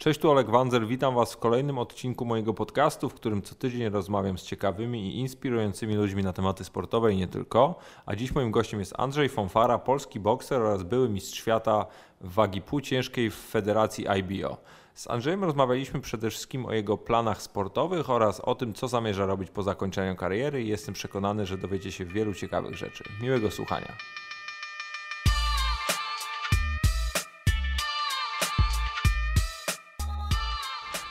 Cześć, tu Olek Wanzer, witam Was w kolejnym odcinku mojego podcastu, w którym co tydzień rozmawiam z ciekawymi i inspirującymi ludźmi na tematy sportowe i nie tylko. A dziś moim gościem jest Andrzej Fonfara, polski bokser oraz były mistrz świata wagi pół ciężkiej w federacji IBO. Z Andrzejem rozmawialiśmy przede wszystkim o jego planach sportowych oraz o tym, co zamierza robić po zakończeniu kariery jestem przekonany, że dowiecie się wielu ciekawych rzeczy. Miłego słuchania.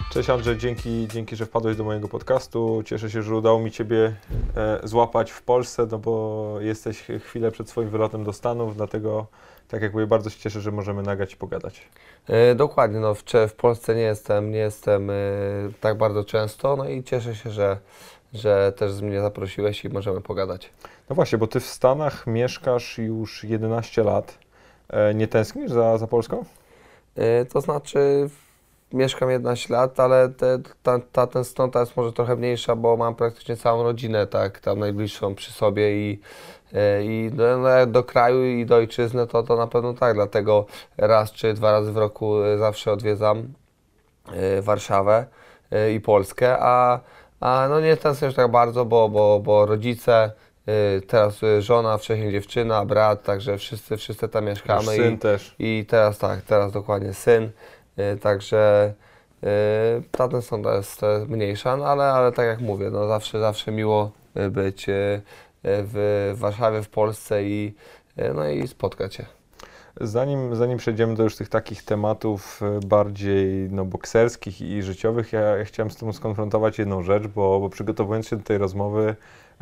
Cześć Andrzej, dzięki, dzięki, że wpadłeś do mojego podcastu. Cieszę się, że udało mi Ciebie e, złapać w Polsce, no bo jesteś chwilę przed swoim wylotem do Stanów, dlatego tak jak mówię, bardzo się cieszę, że możemy nagrać i pogadać. E, dokładnie, no w, w Polsce nie jestem, nie jestem e, tak bardzo często, no i cieszę się, że, że też mnie zaprosiłeś i możemy pogadać. No właśnie, bo Ty w Stanach mieszkasz już 11 lat. E, nie tęsknisz za, za Polską? E, to znaczy mieszkam 11 lat, ale te, ta, ta tęsknota jest może trochę mniejsza, bo mam praktycznie całą rodzinę, tak, tam najbliższą przy sobie i, e, i no, no do kraju i do ojczyzny to, to na pewno tak, dlatego raz czy dwa razy w roku e, zawsze odwiedzam e, Warszawę i Polskę, a, a no nie tęsknię już tak bardzo, bo, bo, bo rodzice, teraz żona, wcześniej dziewczyna, brat, także wszyscy, wszyscy tam mieszkamy. syn i, też. I teraz tak, teraz dokładnie syn. E, także e, ta tensonda jest mniejsza, no ale, ale tak jak mówię, no zawsze, zawsze miło być e, w Warszawie, w Polsce i, no i spotkać się. Zanim, zanim przejdziemy do już tych takich tematów bardziej no, bokserskich i życiowych, ja, ja chciałem z tym skonfrontować jedną rzecz, bo, bo przygotowując się do tej rozmowy,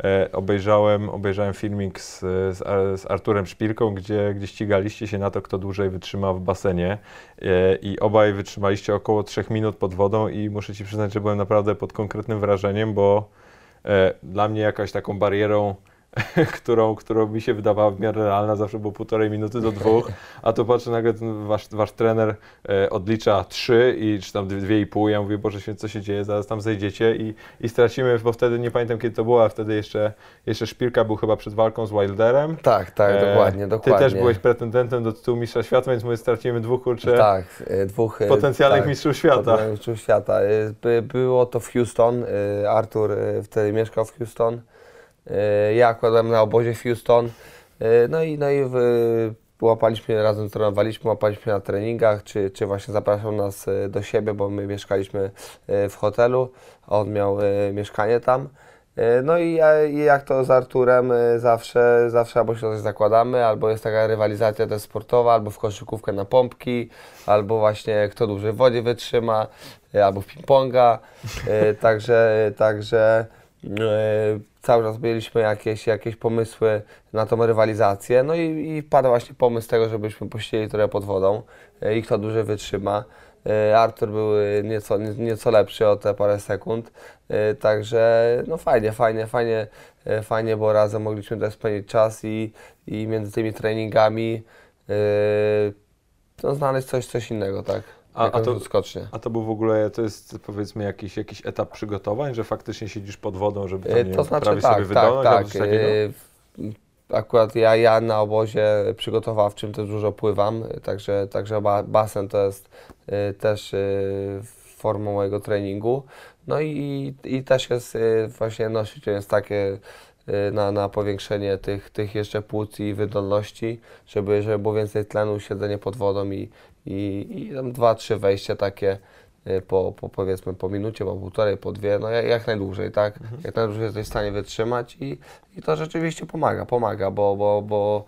E, obejrzałem, obejrzałem filmik z, z, z, Arturem Szpilką, gdzie, gdzie ścigaliście się na to, kto dłużej wytrzyma w basenie. E, i obaj wytrzymaliście około 3 minut pod wodą i muszę Ci przyznać, że byłem naprawdę pod konkretnym wrażeniem, bo e, dla mnie jakaś taką barierą którą, którą mi się wydawała w miarę realna, zawsze było półtorej minuty do dwóch, a tu patrzę nagle wasz, wasz trener e, odlicza trzy i czy tam dwie i pół, ja mówię, Boże Święty, co się dzieje, zaraz tam zejdziecie i, i stracimy, bo wtedy nie pamiętam kiedy to było, a wtedy jeszcze, jeszcze Szpilka był chyba przed walką z Wilderem. Tak, tak, e, dokładnie, dokładnie. Ty też byłeś pretendentem do tytułu mistrza świata, więc mówię, stracimy dwóch kurczę tak, e, dwóch, e, potencjalnych tak, mistrzów świata. Mistrzów świata. By, było to w Houston, Artur wtedy mieszkał w Houston. E, ja akurat na obozie w Houston. E, no i, no i w, łapaliśmy, razem trenowaliśmy, łapaliśmy na treningach, czy, czy właśnie zapraszał nas e, do siebie, bo my mieszkaliśmy w hotelu, a on miał mieszkanie tam. No i, jak to z Arturem zawsze, zawsze albo się coś zakładamy, albo jest taka rywalizacja też sportowa, albo w koszykówkę na pompki, albo właśnie kto dłużej w wodzie wytrzyma, albo w ping-ponga. Także, także cały czas mieliśmy jakieś, jakieś pomysły na tą rywalizację. No i, i padł właśnie pomysł tego, żebyśmy posiedzieli trochę pod wodą e, i kto dłużej wytrzyma. E, Artur był nieco, nieco lepszy o te parę sekund, e, także no fajnie, fajnie, fajnie, fajnie, bo razem mogliśmy też spędzić czas i, i między tymi treningami no, znaleźć coś, coś innego, tak? A, a, to, skocznie. a to był w ogóle, to jest powiedzmy jakiś, jakiś etap przygotowań, że faktycznie siedzisz pod wodą, żeby tam, e, to znaczy, prawie tak, sobie wydolność? Tak, tak. Akurat ja, ja na obozie przygotowawczym też dużo pływam, także, także basen to jest e, też formą mojego treningu. No i, i też jest właśnie nosić jest takie na, na powiększenie tych, tych jeszcze płuc i wydolności, żeby, żeby było więcej tlenu, siedzenie pod wodą i, i, i tam dwa, trzy wejścia takie y, po, po powiedzmy po minucie, po półtorej, po dwie, no jak, jak najdłużej, tak? Mhm. Jak najdłużej jesteś w stanie wytrzymać i, i to rzeczywiście pomaga, pomaga, bo, bo, bo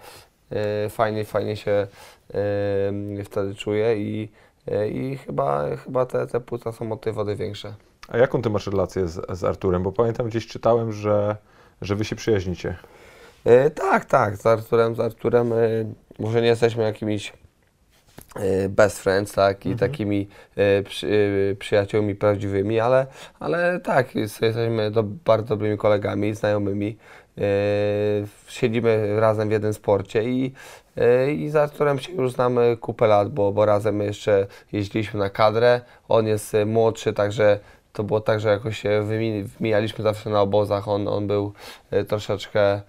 yy, fajnie, fajnie się yy, wtedy czuję i, yy, i chyba, chyba te, te płuca są od tej wody większe. A jaką ty masz relację z, z Arturem? Bo pamiętam gdzieś czytałem, że, że wy się przyjaźnicie. tak, tak, z Arturem, z Arturem może nie jesteśmy jakimiś best friends, tak, i mhm. takimi e, przy, e, przyjaciółmi prawdziwymi, ale, ale tak, jesteśmy do, bardzo dobrymi kolegami, znajomymi. siedzimy razem w jednym sporcie i, i z Arturem się już znamy kupę lat, bo, bo razem jeszcze jeździliśmy na kadrę. On jest młodszy, także to było tak, że jakoś się wymijaliśmy zawsze na obozach. On, on był troszeczkę y,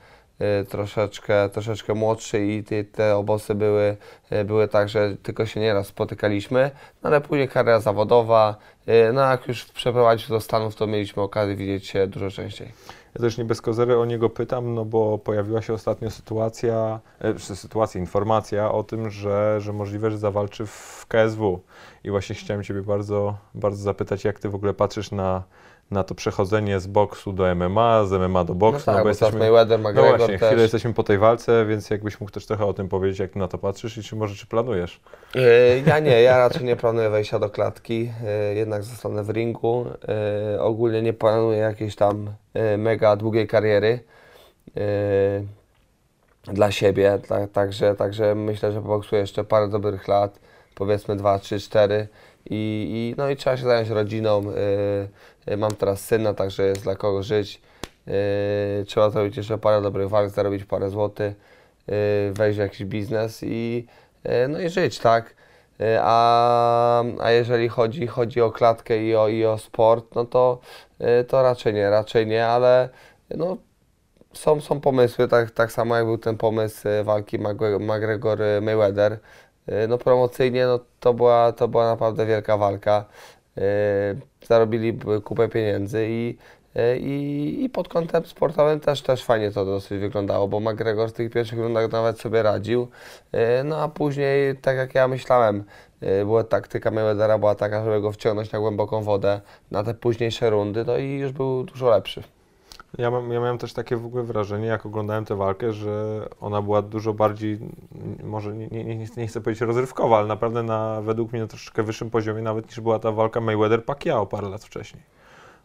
troszeczkę, troszeczkę młodszy i te, te obozy były, y, były tak, że tylko się nieraz spotykaliśmy, no ale później kariera zawodowa, y, no jak już przeprowadzić do Stanów, to mieliśmy okazję widzieć się dużo częściej. Ja też nie bez kozery o niego pytam, no bo pojawiła się ostatnio sytuacja, e, sytuacja, informacja o tym, że, że możliwe, że zawalczy w KSW. I właśnie chciałem Ciebie bardzo, bardzo zapytać, jak Ty w ogóle patrzysz na, na to przechodzenie z boksu do MMA, z MMA do boksu. No tak, bo bo teraz Mayweather, no McGregor właśnie, też. chwilę jesteśmy po tej walce, więc jakbyś mógł też trochę o tym powiedzieć, jak ty na to patrzysz i czy może czy planujesz? E, Ja nie, ja raczej nie planuję wejścia do klatki, e, jednak zostanę w ringu. E, Ogólnie nie planuję jakiejś tam mega długiej kariery dla siebie, dla, także, także myślę, że boksuję jeszcze parę dobrych lat, powiedzmy 2, 3, 4 i, no i trzeba się zająć rodziną. E, e, Mam teraz syna, także jest dla kogo żyć. E, Trzeba zrobić jeszcze parę dobrych walk, zarobić parę złotych, wejść w jakiś biznes i, no i żyć, tak? A, a jeżeli chodzi, chodzi o klatkę i o, i o sport, no to, to raczej nie, raczej nie, ale no, są, są pomysły, tak, tak samo jak był ten pomysł walki Magwe- McGregor-Mayweather. E, No promocyjnie no, to, była, to była naprawdę wielka walka. E, Zarobili kupę pieniędzy i, e, i, i pod kątem sportowym też, też fajnie to dosyć wyglądało, bo McGregor w tych pierwszych rundach nawet sobie radził. No a później, tak jak ja myślałem, była taktyka Mayweathera była taka, żeby go wciągnąć na głęboką wodę na te późniejsze rundy, no i już był dużo lepszy. Ja, mam, ja miałem też takie w ogóle wrażenie, jak oglądałem tę walkę, że ona była dużo bardziej, może nie, nie, nie, nie chcę powiedzieć rozrywkowa, ale naprawdę na, według mnie na troszeczkę wyższym poziomie nawet niż była ta walka Mayweather-Pacquiao parę lat wcześniej.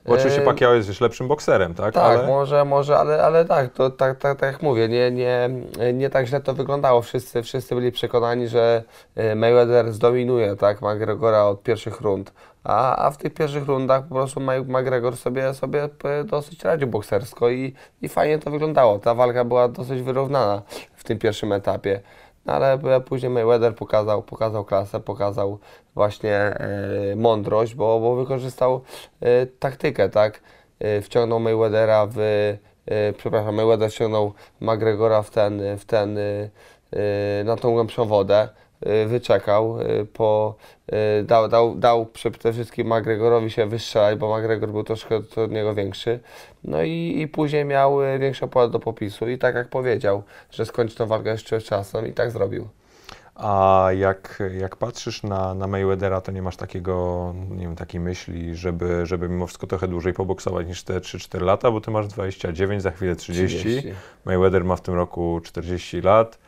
Bo oczywiście Eee, Pacquiao jest już lepszym bokserem, tak? Tak, ale... może, może, ale, ale tak, to tak, tak, tak jak mówię, nie, nie, nie tak źle to wyglądało. Wszyscy, wszyscy byli przekonani, że e, Mayweather zdominuje tak, McGregora od pierwszych rund. A, a w tych pierwszych rundach po prostu McGregor sobie, sobie e, dosyć radził boksersko i, i fajnie to wyglądało. Ta walka była dosyć wyrównana w tym pierwszym etapie. No ale później Mayweather pokazał, pokazał klasę, pokazał właśnie e, mądrość, bo, bo wykorzystał e, taktykę, tak? E, wciągnął Mayweathera w, przepraszam, Mayweather wciągnął McGregora w ten, w ten, na tą głębszą wodę, wyczekał, po, dał, dał, dał przede wszystkim McGregorowi się wystrzelać, bo McGregor był troszkę od niego większy, no i, i później miał e, większe pole do popisu i tak jak powiedział, że skończy tę walkę jeszcze czasem i tak zrobił. A jak, jak patrzysz na, na Mayweathera, to nie masz takiego, nie wiem, takiej myśli, żeby, żeby mimo wszystko trochę dłużej poboksować niż te 3-4 lata, bo ty masz 29, za chwilę 30. Mayweather ma w tym roku 40 lat.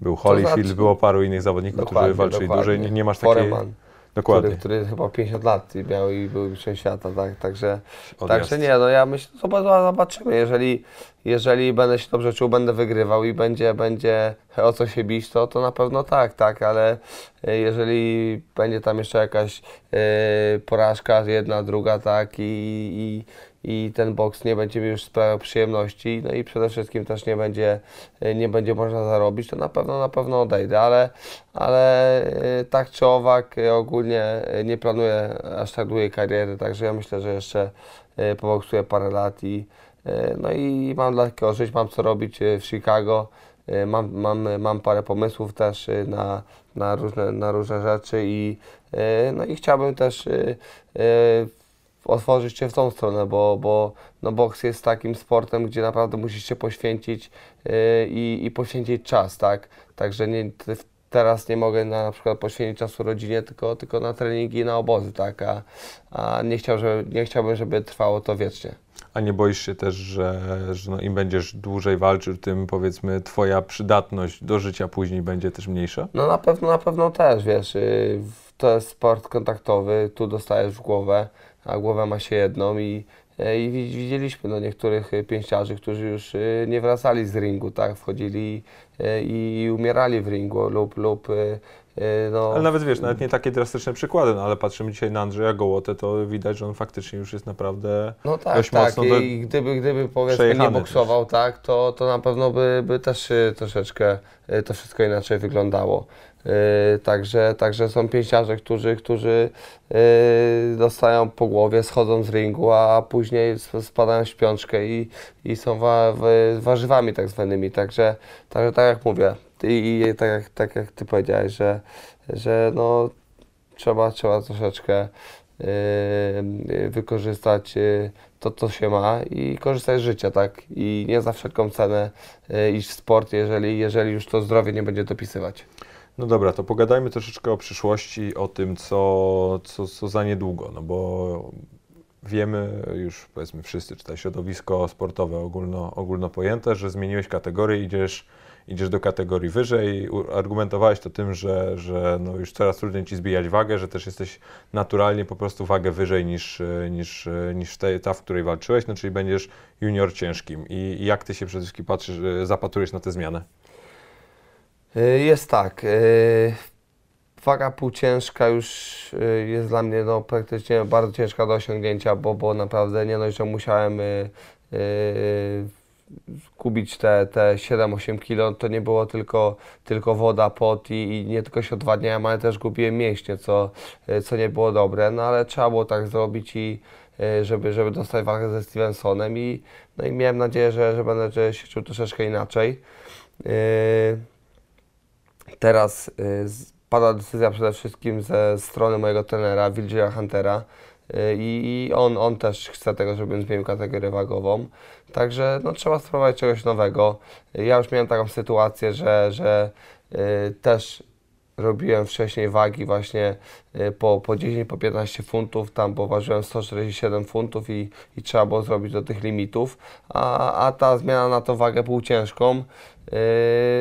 Był Holyfield, znaczy- było paru innych zawodników, którzy walczyli dłużej. Nie, nie masz takiej... Foreman, Dokładnie. Który, który chyba 50 lat i miał i był mistrzem świata, tak? Także, Odjazd. także nie, no ja myślę, zob- zobaczymy, jeżeli, jeżeli będę się dobrze czuł, będę wygrywał i będzie, będzie o co się bić, to, to na pewno tak, tak, ale e, jeżeli będzie tam jeszcze jakaś e, porażka, jedna, druga, tak, i, i, i ten boks nie będzie mi już sprawiał przyjemności, no i przede wszystkim też nie będzie, e, nie będzie można zarobić, to na pewno, na pewno odejdę, ale, ale e, tak czy owak e, ogólnie nie planuję aż tak długiej kariery, także ja myślę, że jeszcze poboksuję parę lat i no i mam dla takiego żyć, mam co robić w Chicago, mam, mam, mam parę pomysłów też na, na, różne, na różne rzeczy i, no i chciałbym też otworzyć się w tą stronę, bo, bo no boks jest takim sportem, gdzie naprawdę musisz się poświęcić yy, i, i poświęcić czas, tak? Także nie, teraz nie mogę na, na przykład poświęcić czasu rodzinie, tylko, tylko na treningi i na obozy, tak? A, a nie, chciał, żeby, nie chciałbym, żeby trwało to wiecznie. A nie boisz się też, że, że no im będziesz dłużej walczył, tym powiedzmy twoja przydatność do życia później będzie też mniejsza? No na pewno, na pewno też, wiesz, yy, to jest sport kontaktowy, tu dostajesz w głowę, a głowę ma się jedną i, yy, i wi- widzieliśmy no, niektórych yy, pięściarzy, którzy już yy, nie wracali z ringu, tak, wchodzili yy, i umierali w ringu lub, lub no, Ale nawet wiesz, nawet nie takie drastyczne przykłady, no ale patrzymy dzisiaj na Andrzeja Gołotę, to widać, że on faktycznie już jest naprawdę No tak, dość tak. mocno do- I gdyby, gdyby powiedzmy nie boksował, tak, to, to na pewno by, by też troszeczkę to wszystko inaczej wyglądało. Y, Także, także są pięściarze, którzy, którzy y, dostają po głowie, schodzą z ringu, a później sp- spadają w śpiączkę i, i są wa- warzywami tak zwanymi. Także, także tak jak mówię i, i tak, jak, tak jak Ty powiedziałeś, że, że no, trzeba, trzeba troszeczkę yy, wykorzystać yy, to, co się ma i korzystać z życia, tak? I nie za wszelką cenę yy, iść w sport, jeżeli, jeżeli już to zdrowie nie będzie dopisywać. No dobra, to pogadajmy troszeczkę o przyszłości, o tym, co, co, co za niedługo, no bo wiemy już powiedzmy wszyscy, czy to środowisko sportowe ogólno, ogólno pojęte, że zmieniłeś kategorię, idziesz, idziesz do kategorii wyżej. Argumentowałeś to tym, że, że no już coraz trudniej ci zbijać wagę, że też jesteś naturalnie po prostu wagę wyżej niż, niż, niż te, ta, w której walczyłeś, no czyli będziesz junior ciężkim. I, i jak ty się przede wszystkim patrzysz, e, zapatrujesz na tę zmianę? Yy, Jest tak. Waga półciężka już yy, jest dla mnie no, praktycznie bardzo ciężka do osiągnięcia, bo, bo naprawdę nie dość, że musiałem kubić te, te 7-8 kilo, to nie było tylko, tylko woda, pot i, i nie tylko się odwadniałem, ale też gubiłem mięśnie, co, co nie było dobre, no ale trzeba było tak zrobić i żeby, żeby dostać walkę ze Stevensonem i, no i miałem nadzieję, że, że będę się czuł troszeczkę inaczej. Yy, Teraz y, pada decyzja przede wszystkim ze strony mojego trenera, Wildzia Huntera y, i, on, on też chce tego, żebym zmienił kategorię wagową. Także no, trzeba spróbować czegoś nowego. Ja już miałem taką sytuację, że, że y, też robiłem wcześniej wagi właśnie po, po 10, po 15 funtów, tam bo ważyłem 147 funtów i, i trzeba było zrobić do tych limitów, a, a ta zmiana na tą wagę półciężką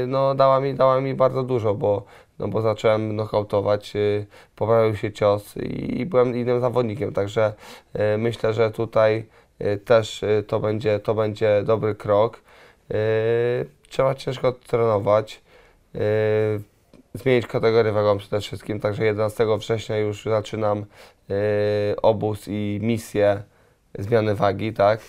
no, dała, mi, dała mi bardzo dużo, bo, no, bo zacząłem knockoutować, yy, poprawił się cios i, i byłem innym zawodnikiem, także yy, myślę, że tutaj yy, też yy, to, będzie, to będzie dobry krok. Yy, trzeba ciężko trenować. Yy, zmienić kategorię wagową przede wszystkim, także 11 września już zaczynam obóz i misję zmiany wagi, tak?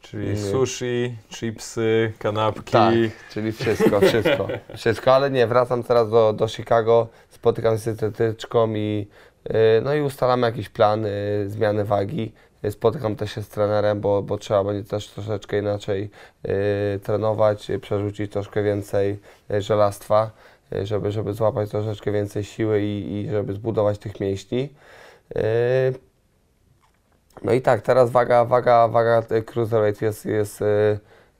Czyli Nie. sushi, chipsy, kanapki. tak, czyli wszystko, wszystko, wszystko, ale nie, wracam teraz do, do Chicago, spotykam się z dietetyczką i y, no i ustalamy jakiś plan y, zmiany wagi. Spotykam też się z trenerem, bo, bo trzeba będzie też troszeczkę inaczej trenować, przerzucić troszkę więcej żelastwa, żeby, żeby złapać troszeczkę więcej siły i, i żeby zbudować tych mięśni. No i tak, teraz waga, waga, waga cruiserweight jest, jest y,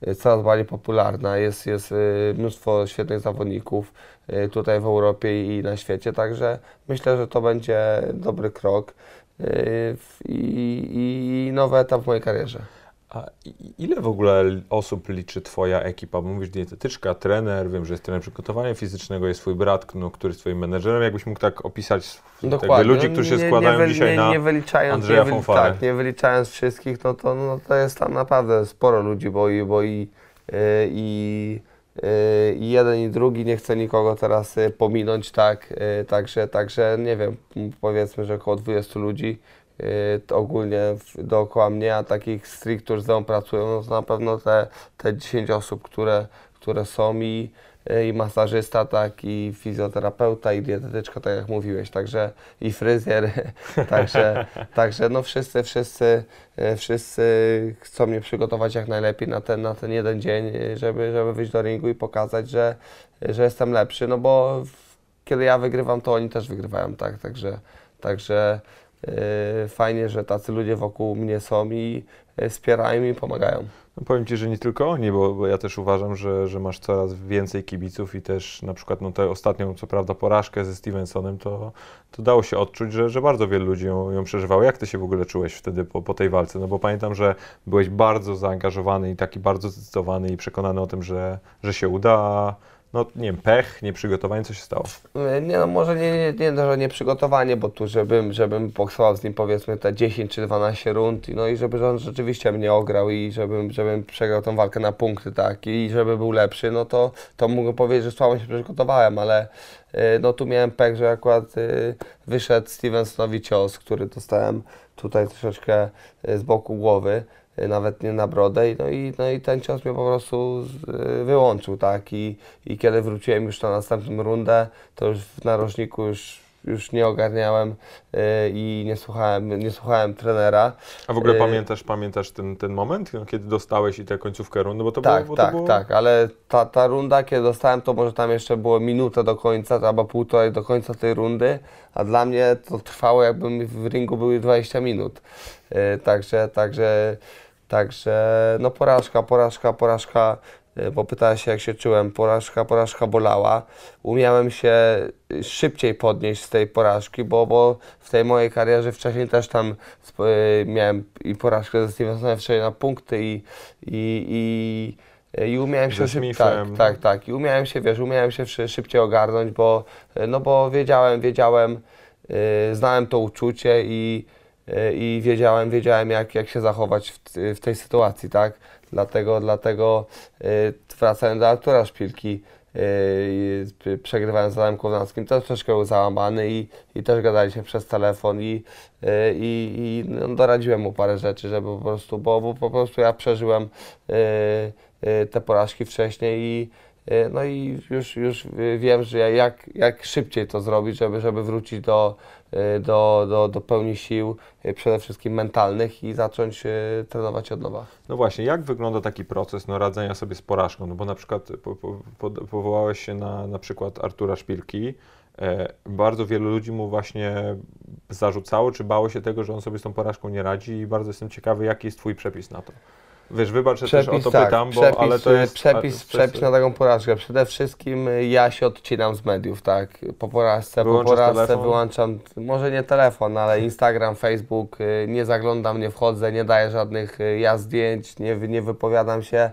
y, coraz bardziej popularna. Jest, jest y, mnóstwo świetnych zawodników tutaj w Europie i na świecie, także myślę, że to będzie dobry krok i, i nowy etap w mojej karierze. A ile w ogóle osób liczy Twoja ekipa? Bo mówisz dietetyczka, trener, wiem, że jest trener przygotowania fizycznego, jest Twój brat, no, który jest Twoim menedżerem. Jakbyś mógł tak opisać jakby ludzi, którzy się Nie- składają nie, dzisiaj nie, na... nie wyliczając, Andrzeja nie Fonfarę. Tak, nie wyliczając wszystkich, no to, no to jest tam naprawdę sporo ludzi, bo i, bo i, yy, i, yy, i jeden i drugi, nie chcę nikogo teraz yy, pominąć, tak, także, także nie wiem, powiedzmy, że około 20 ludzi ogólnie w, dookoła mnie, a takich stricte, którzy ze mną pracują, no to na pewno te, te 10 osób, które, które są i, y, i masażysta, tak, i fizjoterapeuta, i dietetyczka, tak jak mówiłeś, także i fryzjer, także, także no wszyscy, wszyscy, y, wszyscy chcą mnie przygotować jak najlepiej na ten, na ten jeden dzień, y, żeby, żeby wyjść do ringu i pokazać, że, że jestem lepszy, no bo kiedy ja wygrywam, to oni też wygrywają, tak, także, także y, fajnie, że tacy ludzie wokół mnie są i y, wspierają i pomagają. No powiem Ci, że nie tylko oni, bo, bo ja też uważam, że, że masz coraz więcej kibiców i też na przykład no, tę ostatnią, co prawda, porażkę ze Stevensonem, to, to dało się odczuć, że, że bardzo wielu ludzi ją, ją przeżywało. Jak Ty się w ogóle czułeś wtedy po, po tej walce? No bo pamiętam, że byłeś bardzo zaangażowany i taki bardzo zdecydowany i przekonany o tym, że, że się uda, no nie wiem, pech, nieprzygotowanie, co się stało? Nie no, może nie, nie, nie, że nie przygotowanie, bo tu żebym, żebym boksował z nim powiedzmy te 10 czy 12 rund, no i żeby on rzeczywiście mnie ograł i żebym, żebym przegrał tą walkę na punkty, tak, i żeby był lepszy, no to, to mogę powiedzieć, że słabo się przygotowałem, ale e, no tu miałem pech, że akurat e, wyszedł Stevensonowi cios, który dostałem tutaj troszeczkę e, z boku głowy, nawet nie na brodę, i no i, no i ten cios mnie po prostu e, wyłączył, tak, i, i kiedy wróciłem już na następną rundę, to już w narożniku już, już nie ogarniałem e, i nie słuchałem, nie słuchałem trenera. A w ogóle pamiętasz, pamiętasz ten, ten moment, kiedy dostałeś i tę końcówkę rundy, bo to Tak, było... Bo to tak, było... tak, ale ta, ta runda, kiedy dostałem, to może tam jeszcze było minutę do końca, albo półtorej do końca tej rundy, a dla mnie to trwało jakby w ringu były 20 minut. Także, także, także, no porażka, porażka, porażka, e, bo pytałeś się jak się czułem, porażka, porażka bolała. Umiałem się y, szybciej podnieść z tej porażki, bo, bo w tej mojej karierze wcześniej też tam y, miałem i porażkę ze Stevensonem wcześniej na punkty i, i, i, i umiałem się szyb- Smithem, tak, no. tak, tak. I umiałem się, wiesz, umiałem się szy- szybciej ogarnąć, bo, y, no bo wiedziałem, wiedziałem, y, znałem to uczucie i, y, i wiedziałem, wiedziałem jak, jak się zachować w, w tej sytuacji, tak? Dlatego, dlatego y, wracając do Artura Szpilki, y, przegrywałem z Adamem Kownackim, też troszkę był załamany i, i też gadaliśmy przez telefon i, y, i, i no, doradziłem mu parę rzeczy, żeby po prostu, bo, bo po prostu ja przeżyłem te porażki wcześniej i no i już, już wiem, że jak, jak szybciej to zrobić, żeby, żeby wrócić do, do, do, do pełni sił, y, przede wszystkim mentalnych i zacząć y, trenować od nowa. No właśnie, jak wygląda taki proces no, radzenia sobie z porażką? No bo na przykład po, po, powołałeś się na na przykład Artura Szpilki. E, bardzo wielu ludzi mu właśnie zarzucało, czy bało się tego, że on sobie z tą porażką nie radzi i bardzo jestem ciekawy, jaki jest Twój przepis na to. Wiesz, wybacz, że też o to tak, pytam, bo przepis, ale to jest... przepis, a, przepis na taką porażkę. Przede wszystkim y, ja się odcinam z mediów, tak. Po porażce, po Wyłączasz porażce telefon? wyłączam, może nie telefon, ale Instagram, Facebook, y, nie zaglądam, nie wchodzę, nie daję żadnych ja zdjęć, nie, nie wypowiadam się.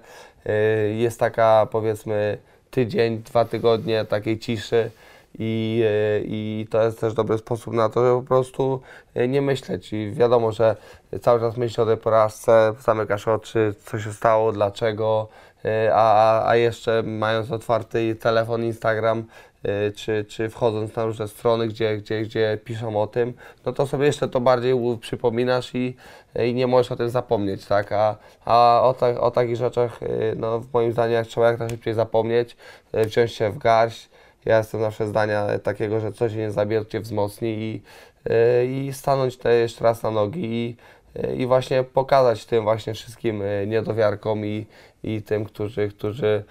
Jest taka powiedzmy tydzień, dwa tygodnie takiej ciszy. I, y, I to jest też dobry sposób na to, żeby po prostu y, nie myśleć. I wiadomo, że cały czas myślę o tej porażce, zamykasz oczy, co się stało, dlaczego, y, a, a, jeszcze mając otwarty telefon, Instagram, czy, czy wchodząc na różne strony, gdzie, gdzie, gdzie piszą o tym, no to sobie jeszcze to bardziej przypominasz i, i nie możesz o tym zapomnieć, tak? A, a o, ta, o takich rzeczach, no moim zdaniem, jak trzeba jak najszybciej zapomnieć, wziąć się w garść. Ja jestem zawsze zdania takiego, że coś nie cię wzmocni i, y, i stanąć te jeszcze raz na nogi i, y, i właśnie pokazać tym właśnie wszystkim y, niedowiarkom i, i tym, którzy, którzy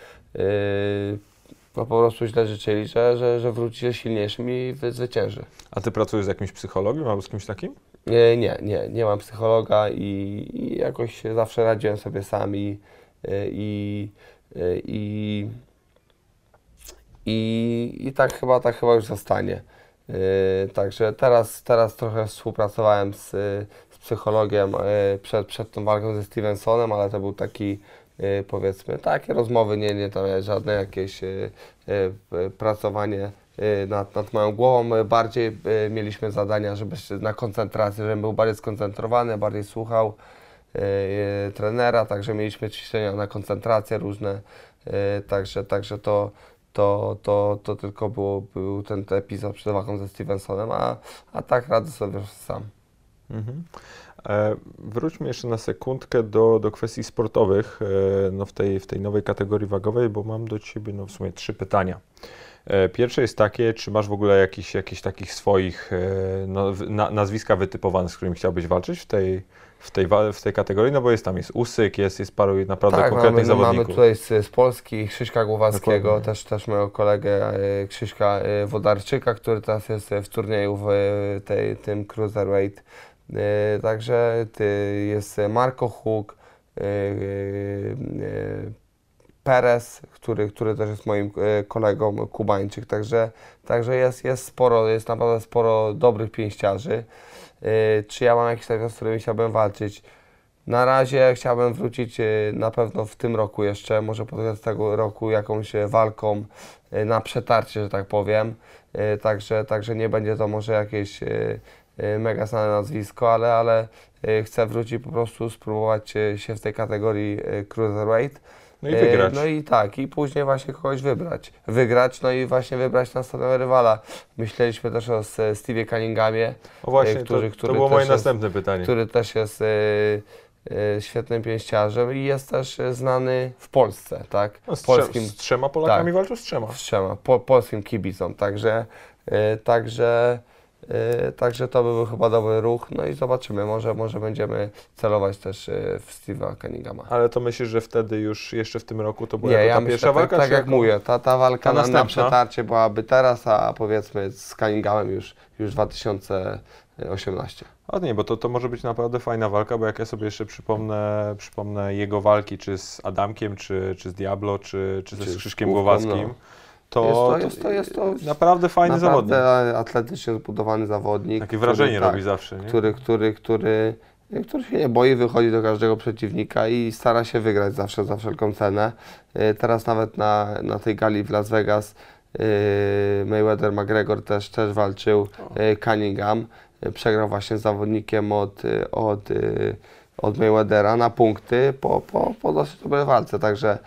no po prostu źle życzyli, że, że, że wróci się silniejszym i wy- zwycięży. A Ty pracujesz z jakimś psychologiem albo z kimś takim? Nie, nie, nie, nie mam psychologa i, i jakoś zawsze radziłem sobie sam i, i, i, i, i tak chyba, tak chyba już zostanie. Yy, Także teraz, teraz trochę współpracowałem z, z psychologiem yy, przed, przed tą walką ze Stevensonem, ale to był taki yy, powiedzmy takie rozmowy, nie, nie tam żadne jakieś yy, yy, pracowanie yy, nad, nad moją głową. Bardziej mieliśmy zadania, żeby na koncentrację, żebym był bardziej skoncentrowany, bardziej słuchał trenera, także mieliśmy ćwiczenia na koncentrację różne, także, także to, to, to, to tylko było, był ten epizod przed walką ze Stevensonem, a, a tak radzę sobie sam. Mhm. E, wróćmy jeszcze na sekundkę do, do kwestii sportowych e, no w, tej, w tej nowej kategorii wagowej, bo mam do Ciebie no w sumie trzy pytania. E, pierwsze jest takie, czy masz w ogóle jakichś takich swoich no, na, nazwiska wytypowane, z którymi chciałbyś walczyć w tej, w tej, w tej kategorii? No bo jest tam, jest Usyk, jest, jest paru naprawdę tak, mamy, konkretnych no, mamy zawodników. tutaj z, z Polski Krzyśka Głowackiego, Dokładnie. też, też mojego kolegę e, Krzyśka e, Wodarczyka, który teraz jest w turnieju w e, tej, tym Cruiserweight. E, Także jest Marco Huk, e, e, Perez, który, który też jest moim e, kolegą, Kubańczyk, także, także jest, jest sporo, jest naprawdę sporo dobrych pięściarzy. E, Czy ja mam jakiś taki, z którymi chciałbym walczyć? Na razie chciałbym wrócić y, na pewno w tym roku jeszcze, może pod tego roku jakąś y, walką y, na przetarcie, że tak powiem. Y, Także, także nie będzie to może jakieś y, y, mega znane nazwisko, ale, ale y, chcę wrócić po prostu spróbować y, się w tej kategorii y, cruiserweight. No i E, wygrać. No i tak, i później właśnie kogoś wybrać. Wygrać, no i właśnie wybrać następnego rywala. Myśleliśmy też o Stevie Cunninghamie, o właśnie, który- to, który to było moje jest- następne pytanie. który też jest e, e, świetnym pięściarzem i jest też e, znany w Polsce, tak? No, z, polskim, z trzema Polakami tak. walczył z trzema. z trzema, po, polskim kibicom, także, e, także, e, także to by był chyba dobry ruch, no i zobaczymy, może, może będziemy celować też e, w Steve'a Cunninghama. Ale to myślisz, że wtedy już jeszcze w tym roku to była Nie, ja ta myślę, pierwsza tak, walka? tak jak jako- mówię, ta, ta walka Ta na, na przetarcie byłaby teraz, a powiedzmy z Cunninghamem już, już 2018. A nie, bo to, to może być naprawdę fajna walka, bo jak ja sobie jeszcze przypomnę, przypomnę jego walki, czy z Adamkiem, czy, czy z Diablo, czy, czy, Czy ze z Krzyszkiem Głowackim, no. To, Jest to- jest to- jest to naprawdę fajny zawodnik. Naprawdę atletycznie zbudowany zawodnik. Takie który- wrażenie tak, robi zawsze, nie? Który, który, który, który się nie boi, wychodzi do każdego przeciwnika i stara się wygrać zawsze za wszelką cenę. Y, Teraz nawet na, na tej gali w Las Vegas y, Mayweather-McGregor też, też walczył, y, Cunningham. Przegrał właśnie z zawodnikiem od, od, od Mayweathera na punkty po, po, po dosyć dobrej walce, także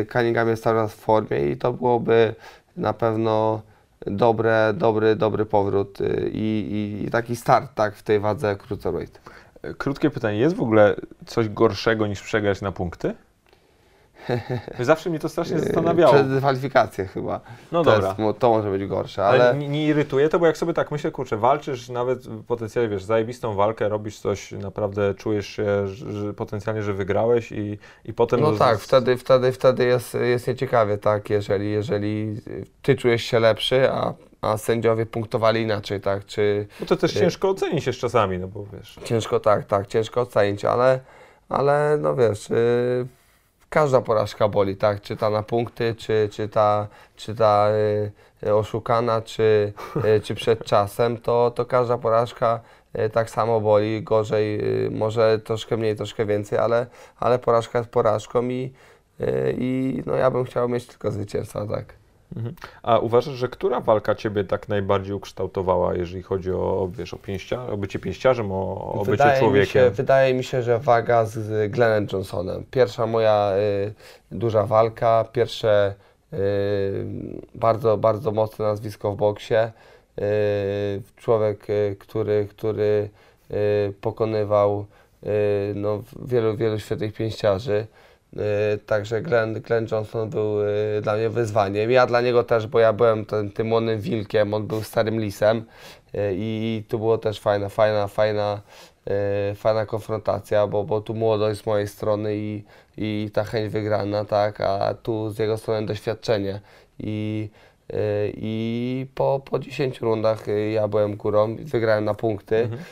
y, Cunningham jest cały czas w formie i to byłoby na pewno dobre, dobry, dobry powrót y, i, i, i taki start tak, w tej wadze cruiserweight. Krótkie pytanie, jest w ogóle coś gorszego niż przegrać na punkty? Zawsze mnie to strasznie zastanawiało. Przez dyskwalifikację chyba. No to, dobra. jest, to może być gorsze, Ale, ale nie, nie irytuje to, bo jak sobie tak myślę, kurczę, walczysz nawet potencjalnie, wiesz, zajebistą walkę, robisz coś, naprawdę czujesz się że, potencjalnie, że wygrałeś i, i potem... no tak, wtedy, wtedy, wtedy jest, jest nieciekawie, tak, jeżeli, jeżeli ty czujesz się lepszy, a, a sędziowie punktowali inaczej, tak, czy Bo to też ciężko ocenić jeszcze czasami, no bo wiesz... ciężko, tak, tak, ciężko ocenić, ale, ale no wiesz, y, każda porażka boli, tak, czy ta na punkty, czy, czy ta, czy ta y, oszukana, czy, y, czy przed czasem, to, to każda porażka y, tak samo boli, gorzej, y, może troszkę mniej, troszkę więcej, ale, ale porażka jest porażką i, y, i no ja bym chciał mieć tylko zwycięstwa, tak. Mhm. A uważasz, że która walka Ciebie tak najbardziej ukształtowała, jeżeli chodzi o, wiesz, o, pięścia, o bycie pięściarzem, o, o bycie Wydaje mi, człowiekiem? się, wydaje mi się, że waga z- z Glennem Johnsonem. Pierwsza moja y, duża walka, pierwsze y, bardzo, bardzo mocne nazwisko w boksie. Y, człowiek, y, który, który y, pokonywał y, no, wielu, wielu świetnych pięściarzy. Y, Także Glenn, Glenn Johnson był y, dla mnie wyzwaniem. Ja dla niego też, bo ja byłem ten, tym młodym wilkiem, on był starym lisem y, i tu było też fajna, fajna, fajna, fajna konfrontacja, bo, bo tu młodość z mojej strony i, i ta chęć wygrana, tak, a tu z jego strony doświadczenie. I, i po, po 10 rundach y, ja byłem górą, wygrałem na punkty. Mhm.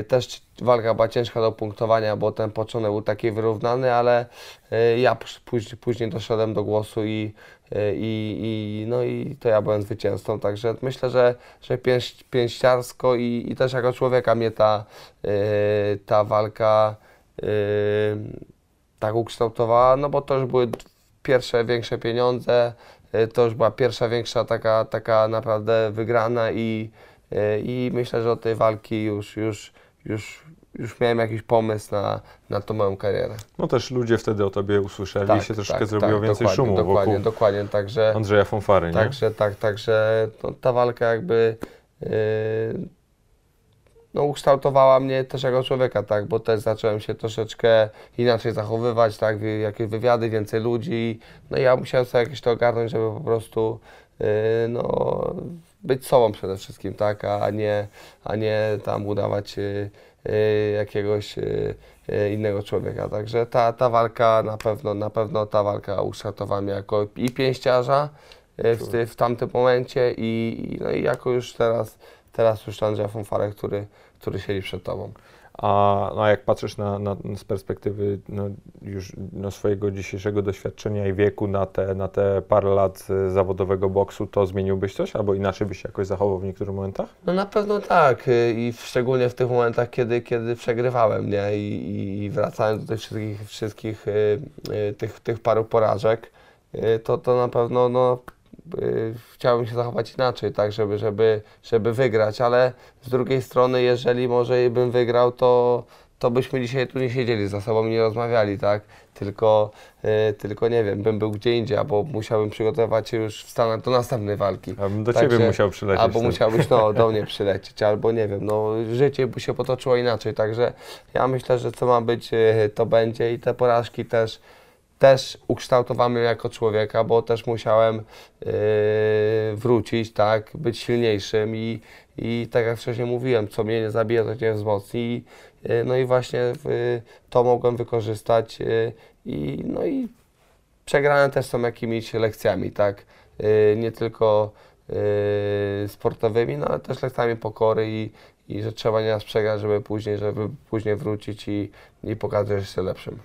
Y, Też walka była ciężka do punktowania, bo ten początek był taki wyrównany, ale y, ja później, później doszedłem do głosu i, y, i, i, no i to ja byłem zwycięzcą. Także myślę, że, że pięść, pięściarsko i, i też jako człowieka mnie ta, y, ta walka y, tak ukształtowała, no bo to już były pierwsze większe pieniądze, y, to już była pierwsza większa taka, taka naprawdę wygrana i, y, i myślę, że od tej walki już, już, już, już miałem jakiś pomysł na, na tą moją karierę. No też ludzie wtedy o Tobie usłyszeli i się troszkę zrobiło więcej Tak, dokładnie, szumu Dokładnie, wokół dokładnie, także... Andrzeja Fonfary, nie? Także tak, także no, ta walka jakby yy, no, ukształtowała mnie też jako człowieka, tak, bo też zacząłem się troszeczkę inaczej zachowywać, tak, jakieś wywiady, więcej ludzi, no i ja musiałem sobie jakieś to ogarnąć, żeby po prostu yy, no, być sobą przede wszystkim, tak, a nie, a nie tam udawać yy, jakiegoś yy, innego człowieka, także ta, ta walka na pewno, na pewno ta walka ukształtowała mnie jako i pięściarza, e, w, w tamtym momencie i, i, no i jako już teraz, teraz już Andrzeja Fonfarę, który, który siedzi przed tobą. A, no, a jak patrzysz na, na, z perspektywy no, już no, swojego dzisiejszego doświadczenia i wieku na te, na te parę lat y, zawodowego boksu, to zmieniłbyś coś? Albo inaczej byś się jakoś zachował w niektórych momentach? No na pewno tak y, i szczególnie w tych momentach, kiedy, kiedy przegrywałem, nie? I, i, wracałem do tych wszystkich, wszystkich y, tych, tych paru porażek, to, to na pewno no, chciałbym się zachować inaczej, tak, żeby, żeby, żeby wygrać, ale z drugiej strony, jeżeli może bym wygrał, to, to byśmy dzisiaj tu nie siedzieli za sobą nie rozmawiali, tak, tylko, y, tylko nie wiem, bym był gdzie indziej, albo musiałbym przygotować się już w Stanach do następnej walki. Abym do Także- ciebie musiał przylecieć. Albo wtedy. musiałbyś no, do mnie przylecieć, albo nie wiem, no życie by się potoczyło inaczej, także ja myślę, że co ma być, y, to będzie i te porażki też, też ukształtowały mnie jako człowieka, bo też musiałem y, wrócić, tak, być silniejszym i, i tak jak wcześniej mówiłem, co mnie nie zabije, to mnie wzmocni i, y, no i właśnie y, to mogłem wykorzystać y, i no i przegrane też są jakimiś lekcjami, tak, y, nie tylko y, sportowymi, no ale też lekcjami pokory i, i że trzeba nieraz przegrać, żeby później, żeby później wrócić i, i pokazać się lepszym.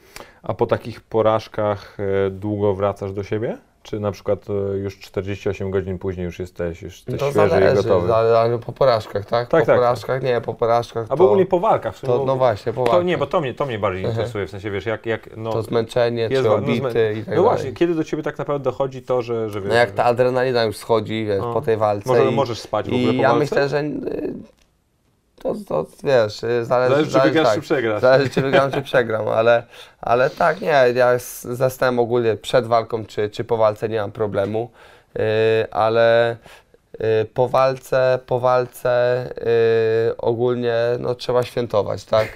A po takich porażkach e, długo wracasz do siebie? Czy na przykład e, już 48 godzin później już jesteś, już jesteś to świeży i zależy, gotowy? ale, ale po porażkach, tak? Tak, po tak. porażkach, nie, po porażkach Albo to, ogólnie po walkach. w sumie, to no właśnie, po To walkach. nie, bo to mnie, to mnie bardziej interesuje, w sensie wiesz, jak, jak no, To zmęczenie, jest czy no, obity zmę- i tak No dalej. właśnie, kiedy do ciebie tak naprawdę dochodzi to, że, że wiesz, No jak ta adrenalina już schodzi, wiesz, No. po tej walce może, i, możesz spać w ogóle i po ja walce? myślę, że y, to, to wiesz, zależy, Zależy, czy wygrasz, tak. czy przegrasz. Zależy, czy wygram, czy przegram, ale, ale tak, nie, ja z- zastałem ogólnie przed walką, czy, czy po walce nie mam problemu, yy, ale po walce, po walce yy, ogólnie no, trzeba świętować, tak?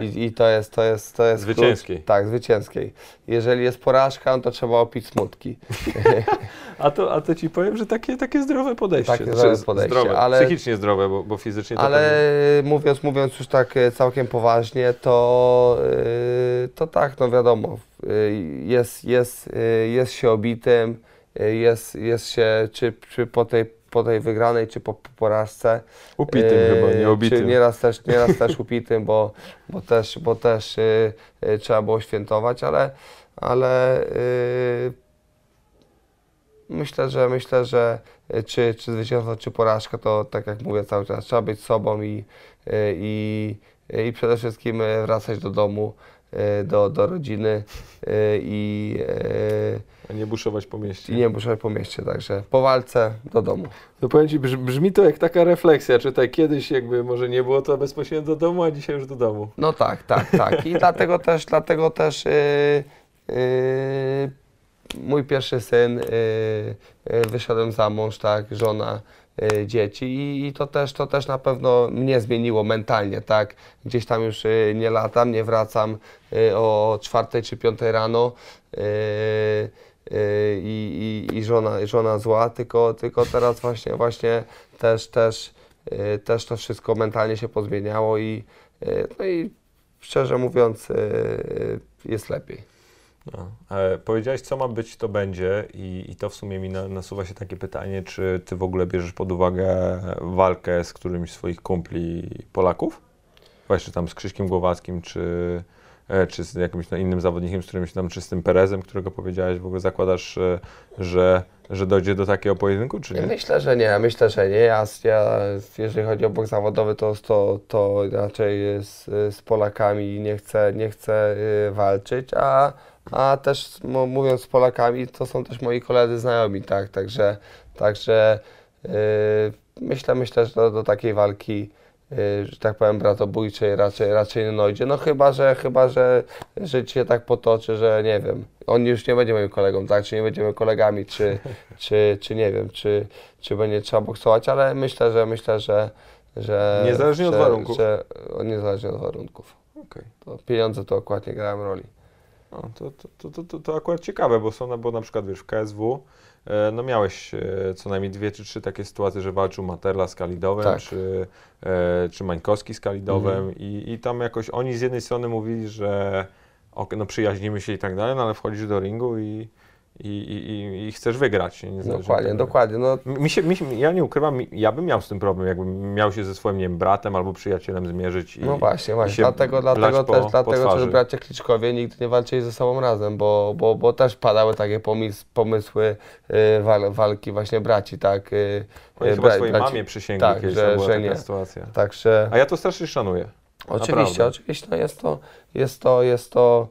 I, i to jest, to jest, to jest Zwycięskiej. klucz. Tak, zwycięskiej. Jeżeli jest porażka, no to trzeba opić smutki. A to, a to ci powiem, że takie, takie zdrowe podejście. Takie Znaczy, zdrowe podejście, zdrowe, ale- psychicznie zdrowe, bo, bo fizycznie to Ale pewnie- mówiąc, mówiąc już tak e, całkiem poważnie, to, e, to tak, no wiadomo, e, jest, jest, jest się obitym, jest, jest się czy, czy po, tej, po tej wygranej, czy po, po porażce. upitym e, chyba, nie obitym. Czy nieraz też, nieraz też upitym, bo, bo też, bo też e, e, trzeba było świętować, ale, ale e, myślę, że myślę, że czy, czy zwycięstwo, czy porażka, to tak jak mówię cały czas, trzeba być sobą i, i, i przede wszystkim wracać do domu, do, do rodziny e, i, e, A nie buszować po mieście. i nie muszę po mieście, także po walce do domu. To powiem ci, brz- brzmi to jak taka refleksja, czy tak kiedyś jakby może nie było to bezpośrednio do domu, a dzisiaj już do domu. No tak, tak, tak. I dlatego też, dlatego też yy, yy, mój pierwszy syn, yy, yy, wyszedłem za mąż, tak, żona, dzieci i, i to, też, to też na pewno mnie zmieniło mentalnie, tak. Gdzieś tam już yy, nie latam, nie wracam yy, o czwartej czy piątej rano. I, i, i żona, żona zła, tylko, tylko teraz właśnie, właśnie też, też, też to wszystko mentalnie się pozmieniało i, no i szczerze mówiąc jest lepiej. No. Powiedziałeś, co ma być, to będzie i, i to w sumie mi na, nasuwa się takie pytanie, czy ty w ogóle bierzesz pod uwagę walkę z którymś z swoich kumpli Polaków? Właśnie tam z Krzyśkiem Głowackim, czy, e, czy z jakimś no, innym zawodnikiem, z którymś tam, czy z tym Perezem, którego powiedziałeś, w ogóle zakładasz, e, że, że dojdzie do takiego pojedynku, czy nie? Myślę, że nie, myślę, że nie. Ja, ja jeżeli chodzi o boks zawodowy, to, to, to raczej z, z Polakami nie chcę, nie chcę y, walczyć, a, a też mówiąc z Polakami, to są też moi koledzy znajomi, tak, także, także y, myślę, myślę, że do, do takiej walki y, że tak powiem, bratobójczej raczej, raczej nie dojdzie. No chyba, że chyba, że życie się tak potoczy, że nie wiem, on już nie będzie moim kolegą, tak, czy nie będziemy kolegami, czy, czy, czy nie wiem, czy, czy będzie trzeba boksować, ale myślę, że myślę, że, że Niezależnie od że, warunków. Że, niezależnie od warunków. Okej. To pieniądze to akurat nie grają roli. No, to, to, to, to, to, akurat ciekawe, bo są, no, bo na przykład wiesz, w KSW e, no miałeś e, co najmniej dwie czy trzy takie sytuacje, że walczył Materla z Kalidowem, Tak. czy, e, czy Mańkowski z Kalidowem i, i tam jakoś oni z jednej strony mówili, że ok, no przyjaźnimy się i tak dalej, no ale wchodzisz do ringu i, i, i, i chcesz wygrać. Dokładnie, tego. dokładnie. No, Mi się, mi się, ja nie ukrywam, ja bym miał z tym problem, jakbym miał się ze swoim nie wiem, bratem albo przyjacielem zmierzyć. I, no właśnie, właśnie. Dlatego, dlatego po- też, po dlatego twarzy. też bracia Kliczkowie nigdy nie walczyli ze sobą razem, bo, bo, bo też padały takie pomysł, pomysły y, wal, walki właśnie braci, tak. Y, Oni y, chyba bra- swojej braci- mamie przysięgli tak, kiedyś, że- że taka nie. sytuacja. Także... A ja to strasznie szanuję. Oczywiście, Naprawdę. oczywiście, no jest to, jest to, jest to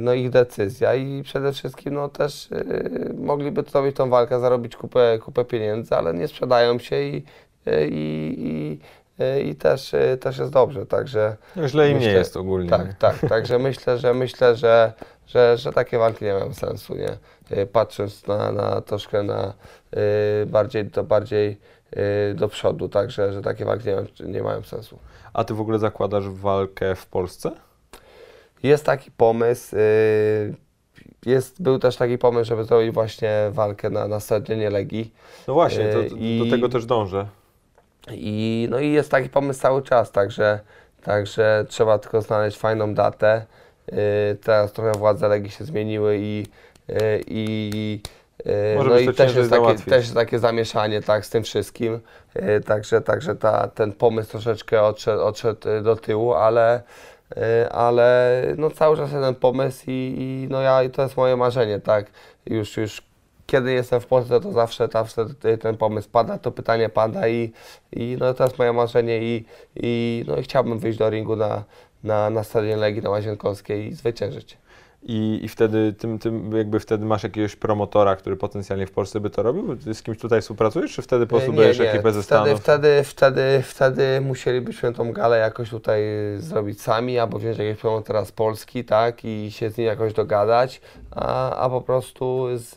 no ich decyzja i przede wszystkim no też yy, mogliby zrobić tą walkę, zarobić kupę, kupę pieniędzy, ale nie sprzedają się i, yy, i, i, yy, i też, yy, też jest dobrze, także źle im nie jest ogólnie. tak, tak, także myślę, że myślę, że, że, że takie walki nie mają sensu, nie? Yy, Patrząc na, na troszkę na yy, bardziej, to bardziej yy, do przodu, także że takie walki nie, mają- nie mają sensu. A ty w ogóle zakładasz walkę w Polsce? Jest taki pomysł. y, Jest, był też taki pomysł, żeby zrobić właśnie walkę na, na stadionie Legii. No właśnie, to, Yy, to, i- do tego też dążę. I, no i jest taki pomysł cały czas, także, także trzeba tylko znaleźć fajną datę. Y, Teraz trochę władze Legii się zmieniły i, y, i y, Może no i też jest, takie, załatwić. też jest takie zamieszanie tak, z tym wszystkim. Y, Także, także ta, ten pomysł troszeczkę odszedł, odszedł y, do tyłu, ale, y, ale no cały czas ten pomysł i, i no ja, i to jest moje marzenie, tak. Już, już kiedy jestem w Polsce, to zawsze, zawsze ten pomysł pada, to pytanie pada i, i no to jest moje marzenie i, i, no i chciałbym wyjść do ringu na, na, na stadionie Legii na Łazienkowskiej i zwyciężyć. I, I wtedy tym, tym jakby wtedy masz jakiegoś promotora, który potencjalnie w Polsce by to robił? Ty z kimś tutaj współpracujesz, czy wtedy po prostu bierzesz ekipę ze wtedy, Stanów? wtedy, wtedy, wtedy musielibyśmy tą galę jakoś tutaj zrobić sami, albo wziąć jakiegoś promotora z Polski, tak, i się z nim jakoś dogadać, a, a po prostu z,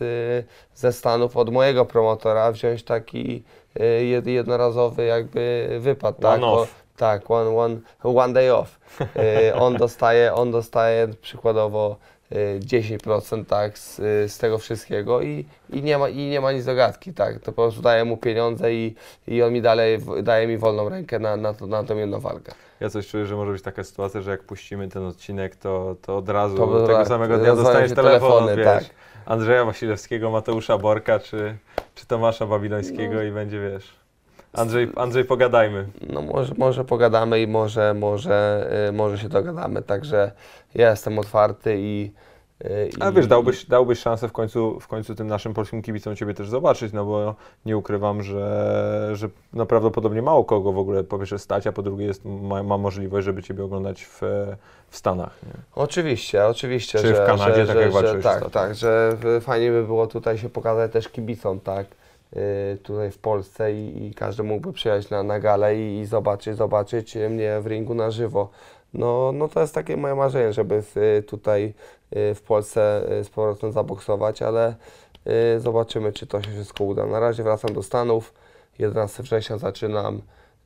ze Stanów od mojego promotora wziąć taki y, jed- jednorazowy jakby wypad, tak, One tak, one, one, one day off. Y, on dostaje, on dostaje przykładowo 10% tak, z, z tego wszystkiego i, i, nie ma, i nie ma nic do gadki, tak. To po prostu daję mu pieniądze i, i on mi dalej daje mi wolną rękę na, na, to, na tą jedną walkę. Ja coś czuję, że może być taka sytuacja, że jak puścimy ten odcinek, to, to od razu To tego tak, samego dnia dostaniesz telefon, telefony, wiesz, tak. Andrzeja Wasilewskiego, Mateusza Borka, czy, czy Tomasza Babilońskiego No. i będzie, wiesz, Andrzej, Andrzej pogadajmy. No może, może pogadamy i może, może, y, może się dogadamy, także ja jestem otwarty i... y, A wiesz, dałbyś, dałbyś szansę w końcu, w końcu tym naszym polskim kibicom Ciebie też zobaczyć, no bo nie ukrywam, że, że no prawdopodobnie mało kogo w ogóle po pierwsze stać, a po drugie jest, ma, ma możliwość, żeby Ciebie oglądać w, w Stanach. Nie? Oczywiście, oczywiście. Czy w że, Kanadzie, że, tak że, jak że, Tak, tak, że w- fajnie by było tutaj się pokazać też kibicom, tak, y, tutaj w Polsce i, i każdy mógłby przyjechać na, na galę i, i zobaczyć, zobaczyć mnie w ringu na żywo. No, no to jest takie moje marzenie, żeby w, tutaj y, w Polsce y, z powrotem zaboksować, ale y, zobaczymy, czy to się wszystko uda. Na razie wracam do Stanów, 11 września zaczynam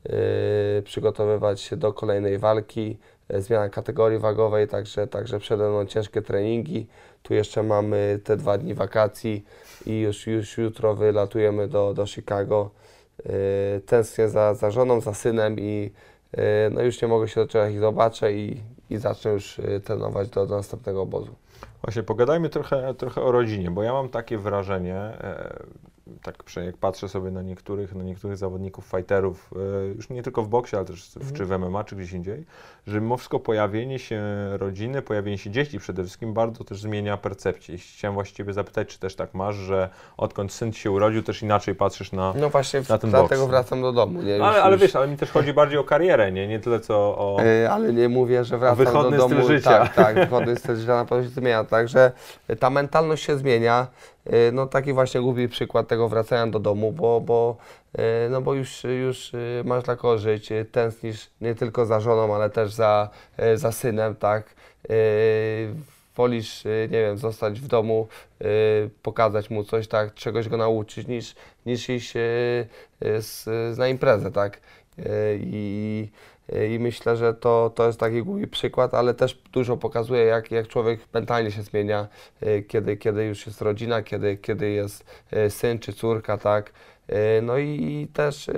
y, przygotowywać się do kolejnej walki, e, zmiana kategorii wagowej, także, także przede mną ciężkie treningi. Tu jeszcze mamy te dwa dni wakacji i już, już jutro wylatujemy do, do Chicago. Y, Tęsknię za, za żoną, za synem i y, no już nie mogę się doczekać ich zobaczę i, i zacznę już y, trenować do, do następnego obozu. Właśnie, pogadajmy trochę, trochę o rodzinie, bo ja mam takie wrażenie, e, tak jak patrzę sobie na niektórych, na niektórych zawodników, fighterów, e, już nie tylko w boksie, ale też w, czy w MMA, czy gdzieś indziej, że mimo wszystko pojawienie się rodziny, pojawienie się dzieci przede wszystkim bardzo też zmienia percepcję. I Chciałem właśnie Ciebie zapytać, czy też tak masz, że odkąd syn się urodził, też inaczej patrzysz na... No właśnie, Na ten dlatego boks. wracam do domu. Nie? Już, ale, ale już, wiesz, ale mi też chodzi bardziej o karierę, nie? Nie tyle co o... E, Ale nie mówię, że wracam wychodny do domu. styl życia. Tak, tak, wychodny styl życia na pewno się zmienia. Także ta mentalność się zmienia. E, No taki właśnie głupi przykład tego wracania do domu, bo, bo, e, no bo już, już e, masz dla kogo żyć, tęsknisz nie tylko za żoną, ale też za, za synem, tak. Wolisz, nie wiem, zostać w domu, pokazać mu coś, tak, czegoś go nauczyć, niż, niż iść na imprezę, tak. E, I, i myślę, że to, to jest taki głupi przykład, ale też dużo pokazuje, jak, jak człowiek mentalnie się zmienia, y, kiedy, kiedy już jest rodzina, kiedy, kiedy jest y, syn czy córka, tak. No i, też,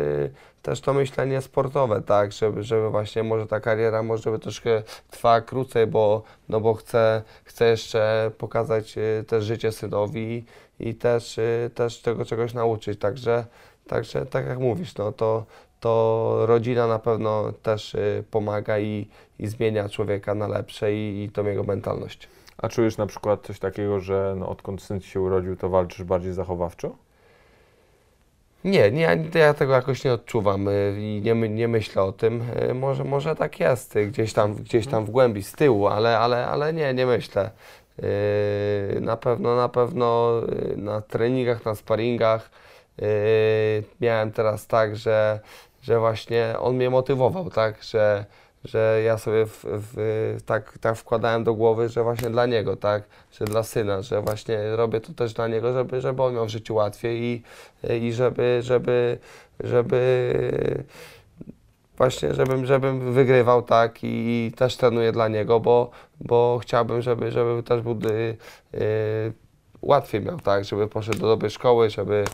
też to myślenie sportowe, tak, żeby, żeby właśnie może ta kariera może by troszkę trwała krócej, bo, no bo chcę, chcę jeszcze pokazać też życie synowi i też, też tego czegoś nauczyć, także, także tak jak mówisz, no to, to rodzina na pewno też y, pomaga i, i zmienia człowieka na lepsze i, i tą jego mentalność. A czujesz na przykład coś takiego, że no, odkąd syn ci się urodził, to walczysz bardziej zachowawczo? Nie, nie, ja tego jakoś nie odczuwam y, i nie, nie myślę o tym. Y, Może, może tak jest, gdzieś tam, gdzieś tam w głębi, z tyłu, ale, ale, ale nie, nie myślę. Na pewno, na pewno na treningach, na sparingach miałem teraz tak, że, że właśnie on mnie motywował, tak, że, że ja sobie w, w, tak, tak wkładałem do głowy, że właśnie dla niego, tak, że dla syna, że właśnie robię to też dla niego, żeby, żeby on miał w życiu łatwiej i, i żeby, żeby, żeby właśnie, żebym, żebym wygrywał, tak, i też trenuję dla niego, bo, bo chciałbym, żeby, żeby też był y, y, łatwiej miał, tak, żeby poszedł do dobrej szkoły, żeby,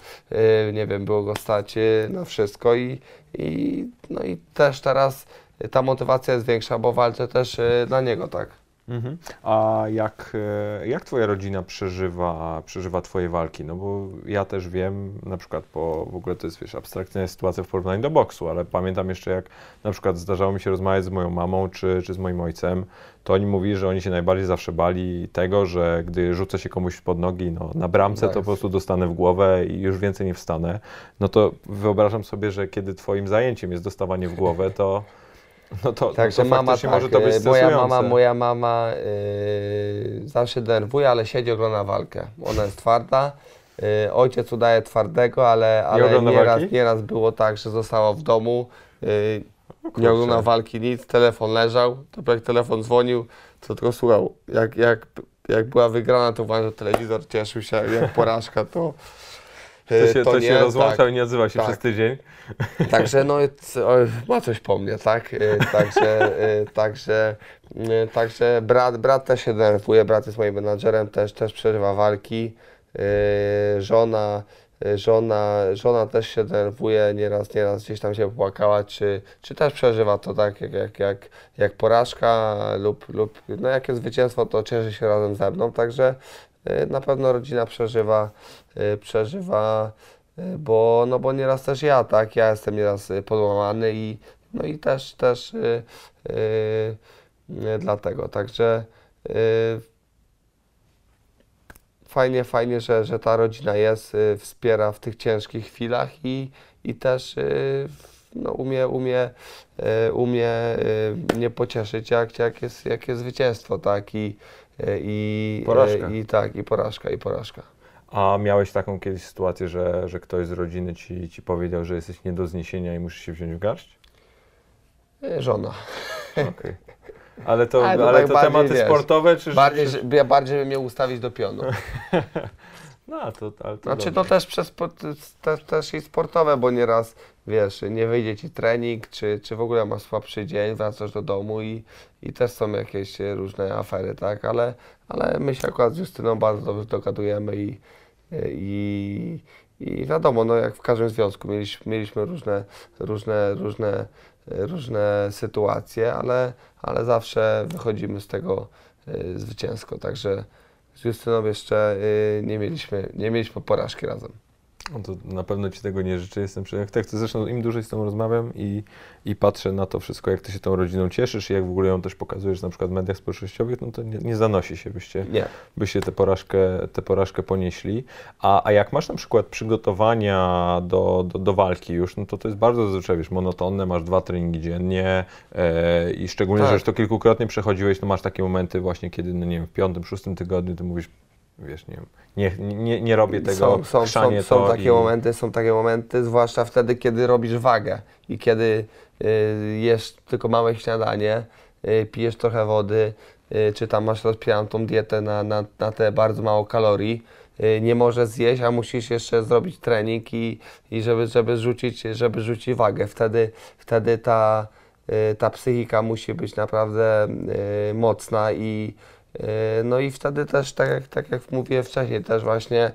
y, nie wiem, było go stać y, na wszystko i, i, no i też teraz ta motywacja jest większa, bo walczę też y, dla niego, tak. Mhm. A jak, e, jak twoja rodzina przeżywa, przeżywa twoje walki? No bo ja też wiem, na przykład po, w ogóle to jest, wiesz, abstrakcyjna sytuacja w porównaniu do boksu, ale pamiętam jeszcze jak na przykład zdarzało mi się rozmawiać z moją mamą czy, czy z moim ojcem, to oni mówili, że oni się najbardziej zawsze bali tego, że gdy rzucę się komuś pod nogi no, na bramce, to po prostu dostanę w głowę i już więcej nie wstanę. No to wyobrażam sobie, że kiedy twoim zajęciem jest dostawanie w głowę, to no to, Także no to mama tak, może to być e, moja mama, moja mama yy, zawsze denerwuje, ale siedzi ogląda walkę. Ona jest twarda. Yy, ojciec udaje twardego, ale, ale ogląda nieraz, nieraz było tak, że została w domu. Yy, kurczę. nie oglądał walki nic, telefon leżał, to jak telefon dzwonił, to tylko słuchał. Jak, jak, jak była wygrana, to włączył telewizor, cieszył się, jak porażka, to. To yy, się, to się nie, rozłączał tak. i nie odzywa się tak. przez tydzień. Także no, ma coś po mnie, tak? Y, Także, y, także, y, także brat, brat też się denerwuje, brat jest moim menadżerem, też, też przeżywa walki. Y, Żona, y, żona, żona też się denerwuje, nieraz, nieraz gdzieś tam się płakała, czy, czy też przeżywa to tak jak, jak, jak, jak porażka lub, lub no jakie zwycięstwo, to cieszy się razem ze mną, także y, na pewno rodzina przeżywa, y, przeżywa Y, bo, no bo nieraz też ja, tak, ja jestem nieraz y, podłamany i no i też, też y, y, y, dlatego, także y, fajnie, fajnie, że, że ta rodzina jest, y, wspiera w tych ciężkich chwilach i, i też y, no, umie, umie, y, umie y, mnie pocieszyć, jak, jak, jest, jak jest zwycięstwo, tak, i, y, i, Porażka. y, i tak, i porażka, i porażka. A miałeś taką kiedyś sytuację, że, że ktoś z rodziny ci, ci powiedział, że jesteś nie do zniesienia i musisz się wziąć w garść? Y, Żona. Okej. Ale to, Ale to ale tak to bardziej, tematy wiesz, sportowe, czy... Bardziej, czy... ja bardziej bym mnie ustawić do pionu. No, to, ale to Znaczy to też przez spo- też, i sportowe, bo nieraz wiesz, nie wyjdzie ci trening, czy, czy w ogóle masz słabszy dzień, wracasz do domu i, i też są jakieś e, różne afery, tak? Ale, ale my się akurat z Justyną bardzo dobrze dogadujemy i, i, i wiadomo, no jak w każdym związku mieliśmy, mieliśmy różne, różne, różne, różne sytuacje, ale, ale zawsze wychodzimy z tego e, zwycięsko, także z Justyną jeszcze y, nie, mieliśmy, nie mieliśmy porażki razem. No to na pewno Ci tego nie życzę. Jestem przy... to zresztą im dłużej z Tobą rozmawiam i, i patrzę na to wszystko, jak Ty się tą rodziną cieszysz i jak w ogóle ją też pokazujesz na przykład w mediach społecznościowych, no to nie, nie zanosi się, byście, Nie. byście tę porażkę, tę porażkę ponieśli. A, a jak masz na przykład przygotowania do, do, do walki już, no to to jest bardzo zazwyczaj, wiesz, monotonne, masz dwa treningi dziennie e, i szczególnie, Tak. że już to kilkukrotnie przechodziłeś, to masz takie momenty właśnie, kiedy, no nie wiem, w piątym, szóstym tygodniu ty mówisz, wiesz, nie nie, nie, nie robię tego, Są, są, są, są takie i... momenty, są takie momenty, zwłaszcza wtedy, kiedy robisz wagę i kiedy y, jesz tylko małe śniadanie, y, pijesz trochę wody, y, czy tam masz rozpijaną tą dietę na, na, na te bardzo mało kalorii, y, nie możesz zjeść, a musisz jeszcze zrobić trening i, i żeby, żeby, rzucić, żeby rzucić wagę. Wtedy, wtedy ta, y, ta psychika musi być naprawdę y, mocna i no i wtedy też, tak jak, tak jak mówiłem wcześniej, też właśnie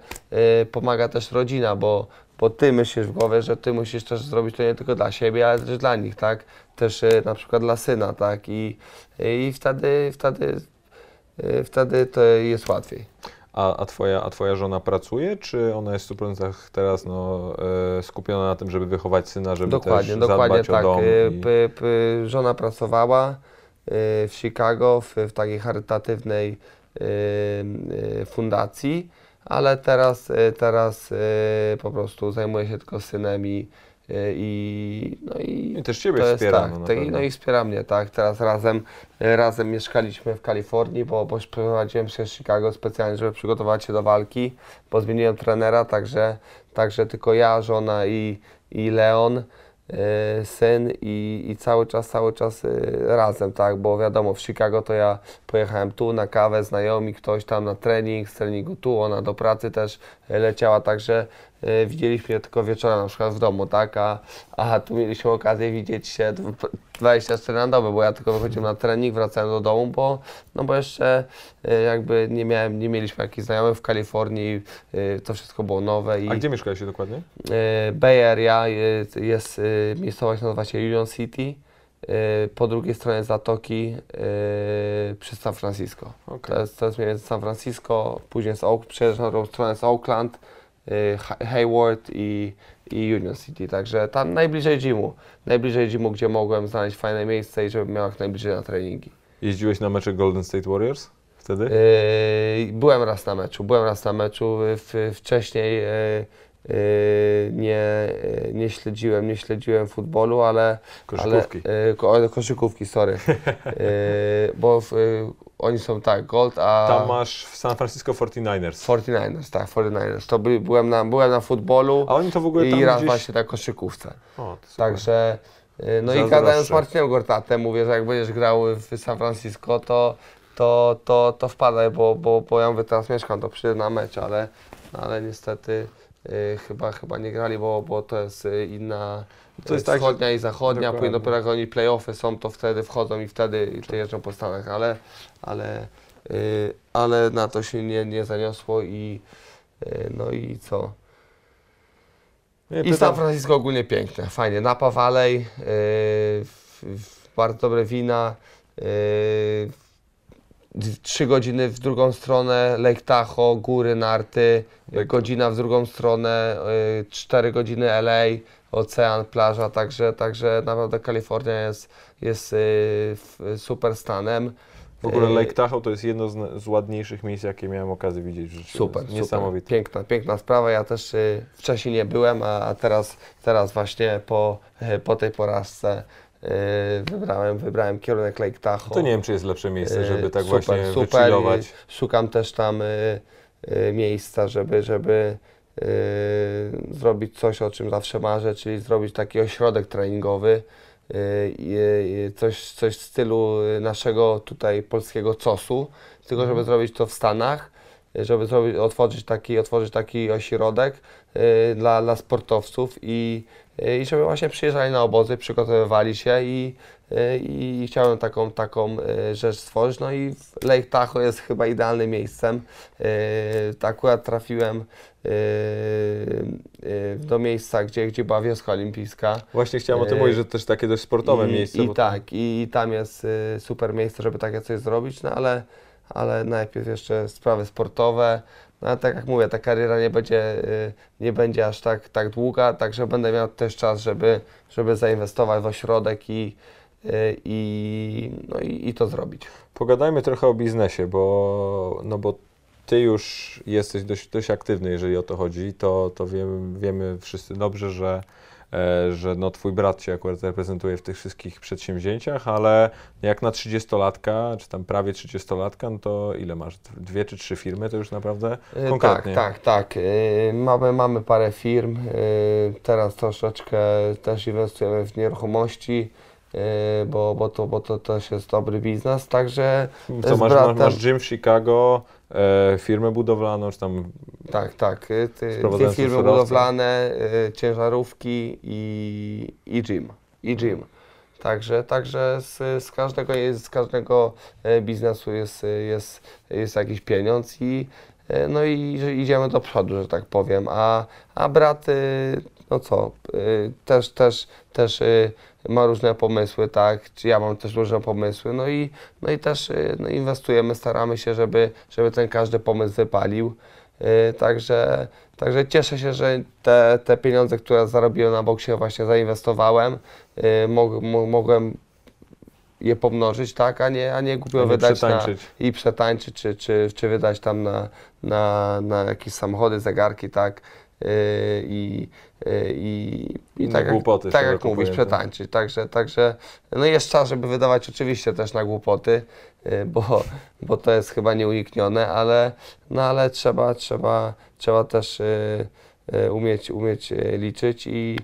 y, pomaga też rodzina, bo, bo ty myślisz w głowie, że ty musisz też zrobić to nie tylko dla siebie, ale też dla nich, tak? Też e, na przykład dla syna, tak? I, i wtedy, wtedy, e, wtedy to jest łatwiej. A, a, twoja, a twoja żona pracuje, czy ona jest w 100% teraz no, e, skupiona na tym, żeby wychować syna, żeby Dokładnie, też dokładnie zadbać tak. o dom? Y, i- p- żona pracowała w Chicago w, w takiej charytatywnej y, y, fundacji, ale teraz, y, teraz po prostu zajmuje się tylko synem i, i, no i I też ciebie wspiera. tak, no, tak, no i wspiera mnie, tak. Teraz razem, razem mieszkaliśmy w Kalifornii, bo, bo prowadziłem się z Chicago specjalnie, żeby przygotować się do walki, bo zmieniłem trenera, także, także tylko ja, żona i, i Leon, syn i, i cały czas, cały czas y, razem, tak, bo wiadomo, w Chicago to ja pojechałem tu na kawę, znajomi, ktoś tam na trening, z treningu tu, ona do pracy też y, leciała, także widzieliśmy je tylko wieczorem, na przykład w domu, tak, a, a tu mieliśmy okazję widzieć się dw- 24 na dobę, bo ja tylko wychodziłem na trening, wracałem do domu, bo, no bo jeszcze y, jakby nie miałem, nie mieliśmy jakichś znajomych w Kalifornii, y, to wszystko było nowe i A gdzie mieszkaliście dokładnie? Bay Area jest, jest miejscowość nazywa się Union City, po drugiej stronie zatoki y, przy San Francisco. Okej. To jest, to jest mniej więcej San Francisco, później jest Oak, przejeżdżasz na drugą stronę jest Oakland, Hayward i, i Union City, także tam najbliżej gymu, najbliżej gymu, gdzie mogłem znaleźć fajne miejsce i żebym miał jak najbliżej na treningi. Jeździłeś na mecze Golden State Warriors wtedy? Yy, byłem raz na meczu, byłem raz na meczu. Wcześniej yy, nie, yy, nie śledziłem, nie śledziłem futbolu, ale. Koszykówki. Ale, yy, ko, koszykówki, sorry. yy, bo w, yy, oni są tak, Gold, a. Tam masz w San Francisco 49ers. 49ers, tak, 49ers. To by, byłem, na, byłem na futbolu A oni to w ogóle tam i raz gdzieś... właśnie na koszykówce. O. Także. No i gadałem z Marcinem Gortatem, mówię, że jak będziesz grał w San Francisco, to, to, to, to wpadaj, bo, bo, bo ja mówię, teraz mieszkam, to przyjdę na mecz, ale, ale niestety chyba, chyba nie grali, bo, bo to jest y, inna To jest y, tak, wschodnia i zachodnia, Dokładnie. później dopiero jak oni playoffy są, to wtedy wchodzą i wtedy jeżdżą po Stanach, ale, ale, y, ale na to się nie, nie zaniosło i y, no i co? Nie, I San Francisco ogólnie piękne, fajnie. Napa Valley, yy, bardzo dobre wina. Yy, trzy godziny w drugą stronę, Lake Tahoe, góry, narty, godzina w drugą stronę, yy, cztery godziny LA, ocean, plaża, także, także naprawdę Kalifornia jest, jest w- super stanem. W ogóle Yy, Lake Tahoe to jest jedno z, z ładniejszych miejsc, jakie miałem okazję widzieć w życiu. Super, Jest super. Niesamowite. Piękna, piękna sprawa. Ja też y, wcześniej nie byłem, a, a teraz, teraz właśnie po, y, po tej porażce y, wybrałem, wybrałem kierunek Lake Tahoe. To nie wiem, czy jest lepsze miejsce, Y, żeby tak super, właśnie super. wychillować. Szukam też tam y, y, miejsca, żeby, żeby zrobić coś, o czym zawsze marzę, czyli zrobić taki ośrodek treningowy. Coś, coś w stylu naszego tutaj polskiego COS-u, tylko żeby Mhm. zrobić to w Stanach, żeby zrobić, otworzyć, taki, otworzyć taki ośrodek dla, dla sportowców i, i żeby właśnie przyjeżdżali na obozy, przygotowywali się i, y, i chciałem taką, taką y, rzecz stworzyć. No i Lake Tahoe jest chyba idealnym miejscem. Y, to Akurat trafiłem do miejsca, gdzie, gdzie była wioska olimpijska. Właśnie chciałem o tym mówić, że też takie dość sportowe I, miejsce. I tak, i, i tam jest super miejsce, żeby takie coś zrobić, no ale, ale najpierw jeszcze sprawy sportowe. No tak jak mówię, ta kariera nie będzie, y, nie będzie aż tak, tak długa, także będę miał też czas, żeby, żeby zainwestować w ośrodek i, y, i, no i, i to zrobić. Pogadajmy trochę o biznesie, bo, no bo ty już jesteś dość, dość aktywny, jeżeli o to chodzi, to, to wiemy, wiemy wszyscy dobrze, że, że no twój brat cię akurat reprezentuje w tych wszystkich przedsięwzięciach, ale jak na 30-latka, czy tam prawie 30-latka, no to ile masz? Dwie czy trzy firmy, to już naprawdę Y, konkretnie. Tak, tak, tak. Y, Mamy, mamy parę firm. Teraz troszeczkę też inwestujemy w nieruchomości, bo, bo, to, bo to też jest dobry biznes. Także Co, masz, bratem- masz gym w Chicago, e, firmę budowlaną, czy tam tak, tak. ty- Dwie firmy budowlane, y, ciężarówki i, i gym. I gym. Także, także z, z, każdego, z każdego e, biznesu jest, jest, jest jakiś pieniądz i, y, no i idziemy do przodu, że tak powiem, a, a brat, y, no co, też, też, też ma różne pomysły, tak, czy ja mam też różne pomysły, no i, no i też y, no inwestujemy, staramy się, żeby, żeby ten każdy pomysł wypalił, y, także, także cieszę się, że te, te pieniądze, które zarobiłem na boksie właśnie zainwestowałem, y, mog, mo, mogłem je pomnożyć, tak, a nie, a nie głupio A nie wydać na, przetańczyć. i przetańczyć, czy, czy, czy wydać tam na, na, na jakieś samochody, zegarki, tak, i, yy, i, i Na tak, jak, głupoty tak jak szeroko mówisz, przetańczyć, także, także, no jest czas, żeby wydawać oczywiście też na głupoty, yy, bo, bo to jest chyba nieuniknione, ale, no ale trzeba, trzeba, trzeba też umieć, umieć liczyć i,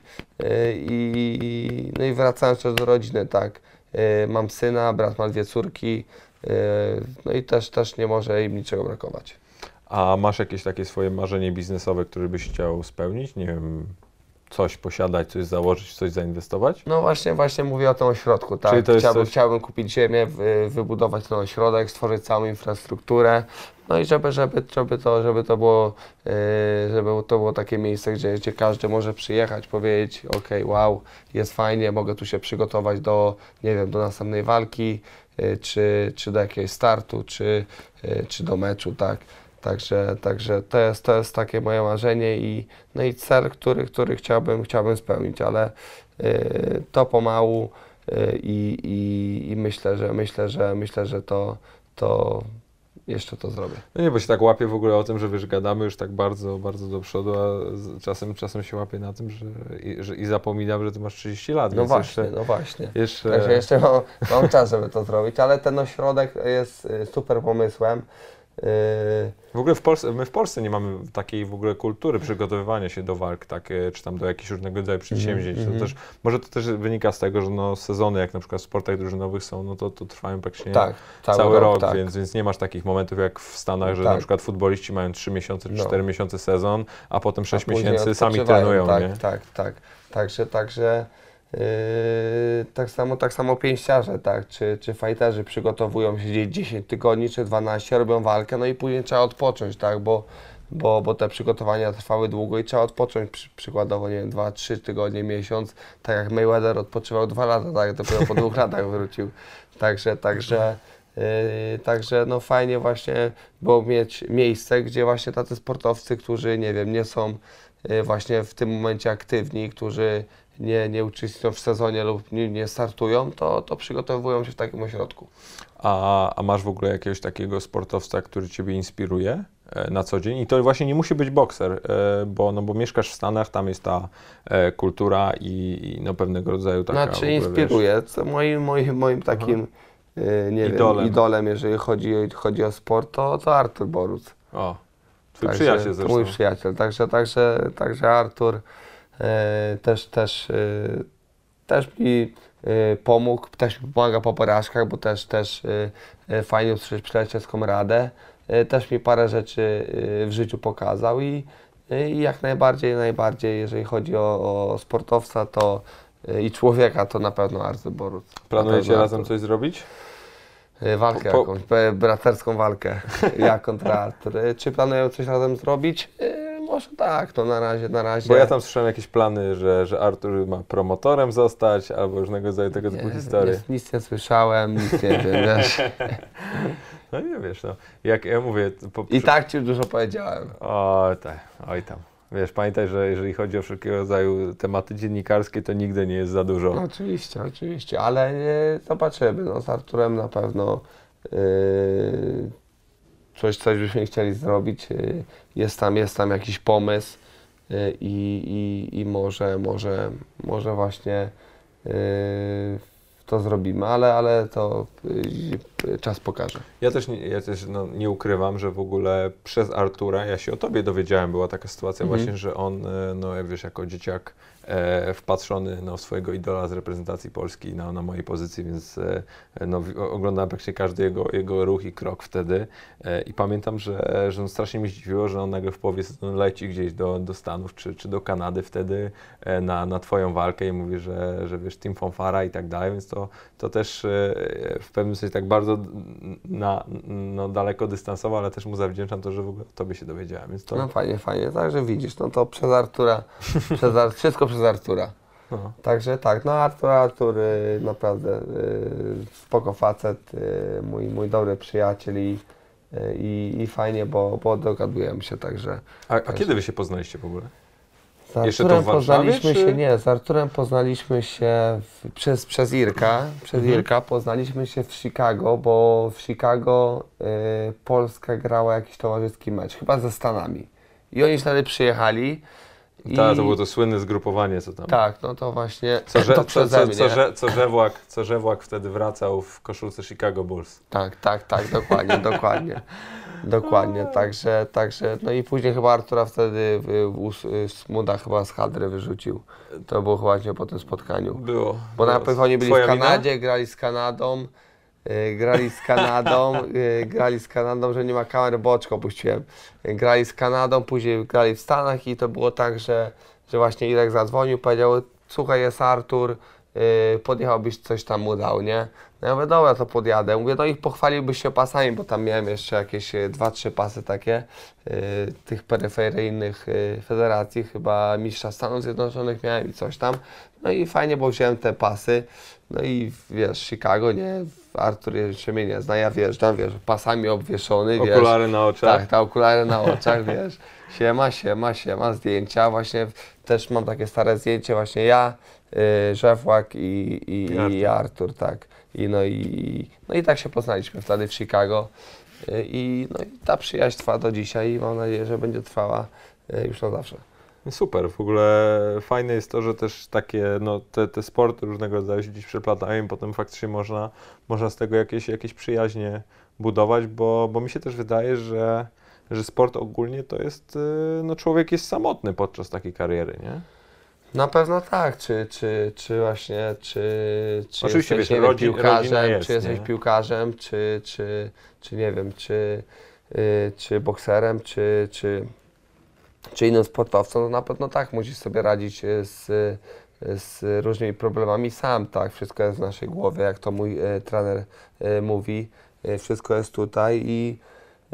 i, no i wracając też do rodziny, tak, mam syna, brat ma dwie córki, no i też, też nie może im niczego brakować. A masz jakieś takie swoje marzenie biznesowe, które byś chciał spełnić? Nie wiem, coś posiadać, coś założyć, coś zainwestować? No właśnie, właśnie mówię o tym ośrodku, tak. Czyli to jest chciałbym, coś- chciałbym kupić ziemię, wy, wybudować ten ośrodek, stworzyć całą infrastrukturę. No i żeby, żeby, żeby, to, żeby to było, yy, żeby to było takie miejsce, gdzie, gdzie każdy może przyjechać, powiedzieć, ok, wow, jest fajnie, mogę tu się przygotować do, nie wiem, do następnej walki, yy, czy, czy do jakiegoś startu, czy, yy, czy do meczu, tak. Także, także to, jest, to jest takie moje marzenie i, no i cel, który, który chciałbym, chciałbym spełnić, ale yy, to pomału yy, i, i, myślę, że myślę, że myślę, że to, to jeszcze to zrobię. No nie, bo się tak łapię w ogóle o tym, że wiesz, gadamy już tak bardzo, bardzo do przodu, a czasem, czasem się łapię na tym, że i, że, i zapominam, że ty masz 30 lat, No właśnie, jeszcze, no właśnie. jeszcze Także jeszcze mam, mam czas, żeby to zrobić, ale ten ośrodek jest y, super pomysłem. W ogóle w Polsce, my w Polsce nie mamy takiej w ogóle kultury przygotowywania się do walk, tak, e, czy tam do jakichś różnego rodzaju przedsięwzięć. mhm. To też, może to też wynika z tego, że no, sezony, jak na przykład w sportach drużynowych są, no to, to trwają praktycznie tak, cały, cały, rok, tak. więc, więc nie masz takich momentów jak w Stanach, że Tak. na przykład futboliści mają 3 miesiące czy No. 4 miesiące sezon, a potem 6 A miesięcy sami trenują, tak, nie? Tak, tak. Także, także tak samo, tak samo pięściarze, tak, czy, czy fajterzy przygotowują się gdzieś 10 tygodni, czy 12, robią walkę, no i później trzeba odpocząć, tak, bo, bo, bo te przygotowania trwały długo i trzeba odpocząć, przy, przykładowo, nie wiem, 2-3 tygodnie, miesiąc, tak jak Mayweather odpoczywał 2 lata, tak, dopiero po dwóch latach wrócił. Także, także, yy, także no fajnie właśnie było mieć miejsce, gdzie właśnie tacy sportowcy, którzy, nie wiem, nie są y, właśnie w tym momencie aktywni, którzy nie, nie uczestniczą w sezonie lub nie, nie startują, to, to przygotowują się w takim ośrodku. A, a masz w ogóle jakiegoś takiego sportowca, który Ciebie inspiruje e, na co dzień? I to właśnie nie musi być bokser, e, bo, no, bo mieszkasz w Stanach, tam jest ta e, kultura i, i no, pewnego rodzaju taka Znaczy ogóle, inspiruje. Co moim, moim, moim takim nie Idolem. wiem, idolem, jeżeli chodzi, chodzi o sport, to, to Artur Boruc. Wiesz, o, twój Także przyjaciel zresztą. Mój przyjaciel, także, także, także Artur też, też, e, też mi e, pomógł, też mi pomaga po porażkach, bo też, też e, e, fajnie usłyszeć przyjacielską radę. E, też mi parę rzeczy e, w życiu pokazał i, e, i jak najbardziej, najbardziej, jeżeli chodzi o, o sportowca to e, i człowieka, to na pewno Artur Boruc. Planujecie razem coś zrobić? E, Walkę Po- po- jakąś, braterską walkę, ja kontra Artur. E, Czy planują coś razem zrobić? Może tak, no na razie, na razie. Bo ja tam słyszałem jakieś plany, że, że Artur ma promotorem zostać, albo różnego rodzaju tego typu nie, historie. Nic, nie słyszałem, nic nie wiem, wiesz. No nie wiesz, no. Jak ja mówię... Po, I tak ci już dużo powiedziałem. Oj, tak, oj tam. Wiesz, pamiętaj, że jeżeli chodzi o wszelkiego rodzaju tematy dziennikarskie, to nigdy nie jest za dużo. No, oczywiście, oczywiście, ale e, zobaczymy. No, z Arturem na pewno e, coś, coś byśmy chcieli zrobić. E, jest, tam, jest tam jakiś pomysł e, i, i, i może, może, może właśnie e, to zrobimy, ale, ale to czas pokaże. Ja też, nie, ja też no, nie ukrywam, że w ogóle przez Artura, ja się o tobie dowiedziałem, była taka sytuacja Mhm. właśnie, że on, no jak wiesz, jako dzieciak e, wpatrzony no, w swojego idola z reprezentacji Polski na, na mojej pozycji, więc e, no, oglądałem praktycznie każdy jego, jego ruch i krok wtedy. E, I pamiętam, że, że no, strasznie mnie zdziwiło, że on nagle w połowie leci gdzieś do, do Stanów czy, czy do Kanady wtedy e, na, na Twoją walkę i mówi, że, że wiesz, Team Fonfara i tak dalej, więc to, to też e, w pewnym sensie tak bardzo na, no, daleko dystansowo, ale też mu zawdzięczam to, że w ogóle o Tobie się dowiedziałem, więc to... No fajnie, fajnie. Także widzisz, no to przez Artura, przez Ar- wszystko przez Artura. No. Także tak, no Artur, Artur y, naprawdę y, spoko facet, y, mój, mój dobry przyjaciel i, i, i fajnie, bo, bo dogadujemy się, także A, a kiedy Wy się poznaliście w ogóle? z Jeszcze to Arturem w Warszawie, poznaliśmy czy- się, nie, z Arturem poznaliśmy się w, przez, przez Irka, przez Mhm. Irka poznaliśmy się w Chicago, bo w Chicago y, Polska grała jakiś towarzyski mecz, chyba ze Stanami. I oni wtedy przyjechali. I- Ta, to było to słynne zgrupowanie, co tam... Tak, no to właśnie Co, że, to co, co, co, że, co, Żewłak, co Żewłak wtedy wracał w koszulce Chicago Bulls. Tak, tak, tak, dokładnie, dokładnie. Dokładnie, także, także, no i później chyba Artura wtedy w, w, Smuda chyba z Hadry wyrzucił. To było chyba właśnie po tym spotkaniu. Było. Bo było. najpierw oni byli Twoja w? Kanadzie, grali z Kanadą, grali z Kanadą, y, grali z Kanadą, że nie ma kamery, bo oczko opuściłem. Y, grali z Kanadą, później grali w Stanach i to było tak, że, że właśnie Irek zadzwonił, powiedział, słuchaj, jest Artur, podjechałbyś, coś tam mu dał, nie? No ja mówię, dobra, to podjadę. Mówię, no i pochwaliłbyś się pasami, bo tam miałem jeszcze jakieś dwa, trzy pasy takie tych peryferyjnych federacji, chyba mistrza Stanów Zjednoczonych miałem i coś tam. No i fajnie, bo wziąłem te pasy. No i wiesz, Chicago, nie? Artur nie zna, ja wjeżdżam, wiesz, pasami obwieszony, wiesz. Okulary na oczach. Tak, te okulary na oczach, wiesz. Siema, siema, siema, zdjęcia. Właśnie też mam takie stare zdjęcie, właśnie ja, y, Żewłak i, i, I Artur. i Artur, tak. I no, i no i tak się poznaliśmy wtedy w Chicago. Y, I, no, i ta przyjaźń trwa do dzisiaj i mam nadzieję, że będzie trwała y, już na zawsze. Super, w ogóle fajne jest to, że też takie, no, te, te sporty różnego rodzaju się gdzieś przeplatają i potem faktycznie można, można z tego jakieś, jakieś przyjaźnie budować, bo, bo mi się też wydaje, że, że sport ogólnie to jest, y, no człowiek jest samotny podczas takiej kariery, nie? Na pewno tak, czy, czy, czy właśnie, czy, czy Oczywiście, jesteś, wiesz, rodzi- piłkarzem, jest, czy jesteś nie? piłkarzem, czy, czy, czy nie wiem, czy, y, czy bokserem, czy, czy, czy innym sportowcą, to na pewno tak, musisz sobie radzić y, z, z różnymi problemami sam, tak, wszystko jest w naszej głowie, jak to mój e, trener e, mówi, e, wszystko jest tutaj i,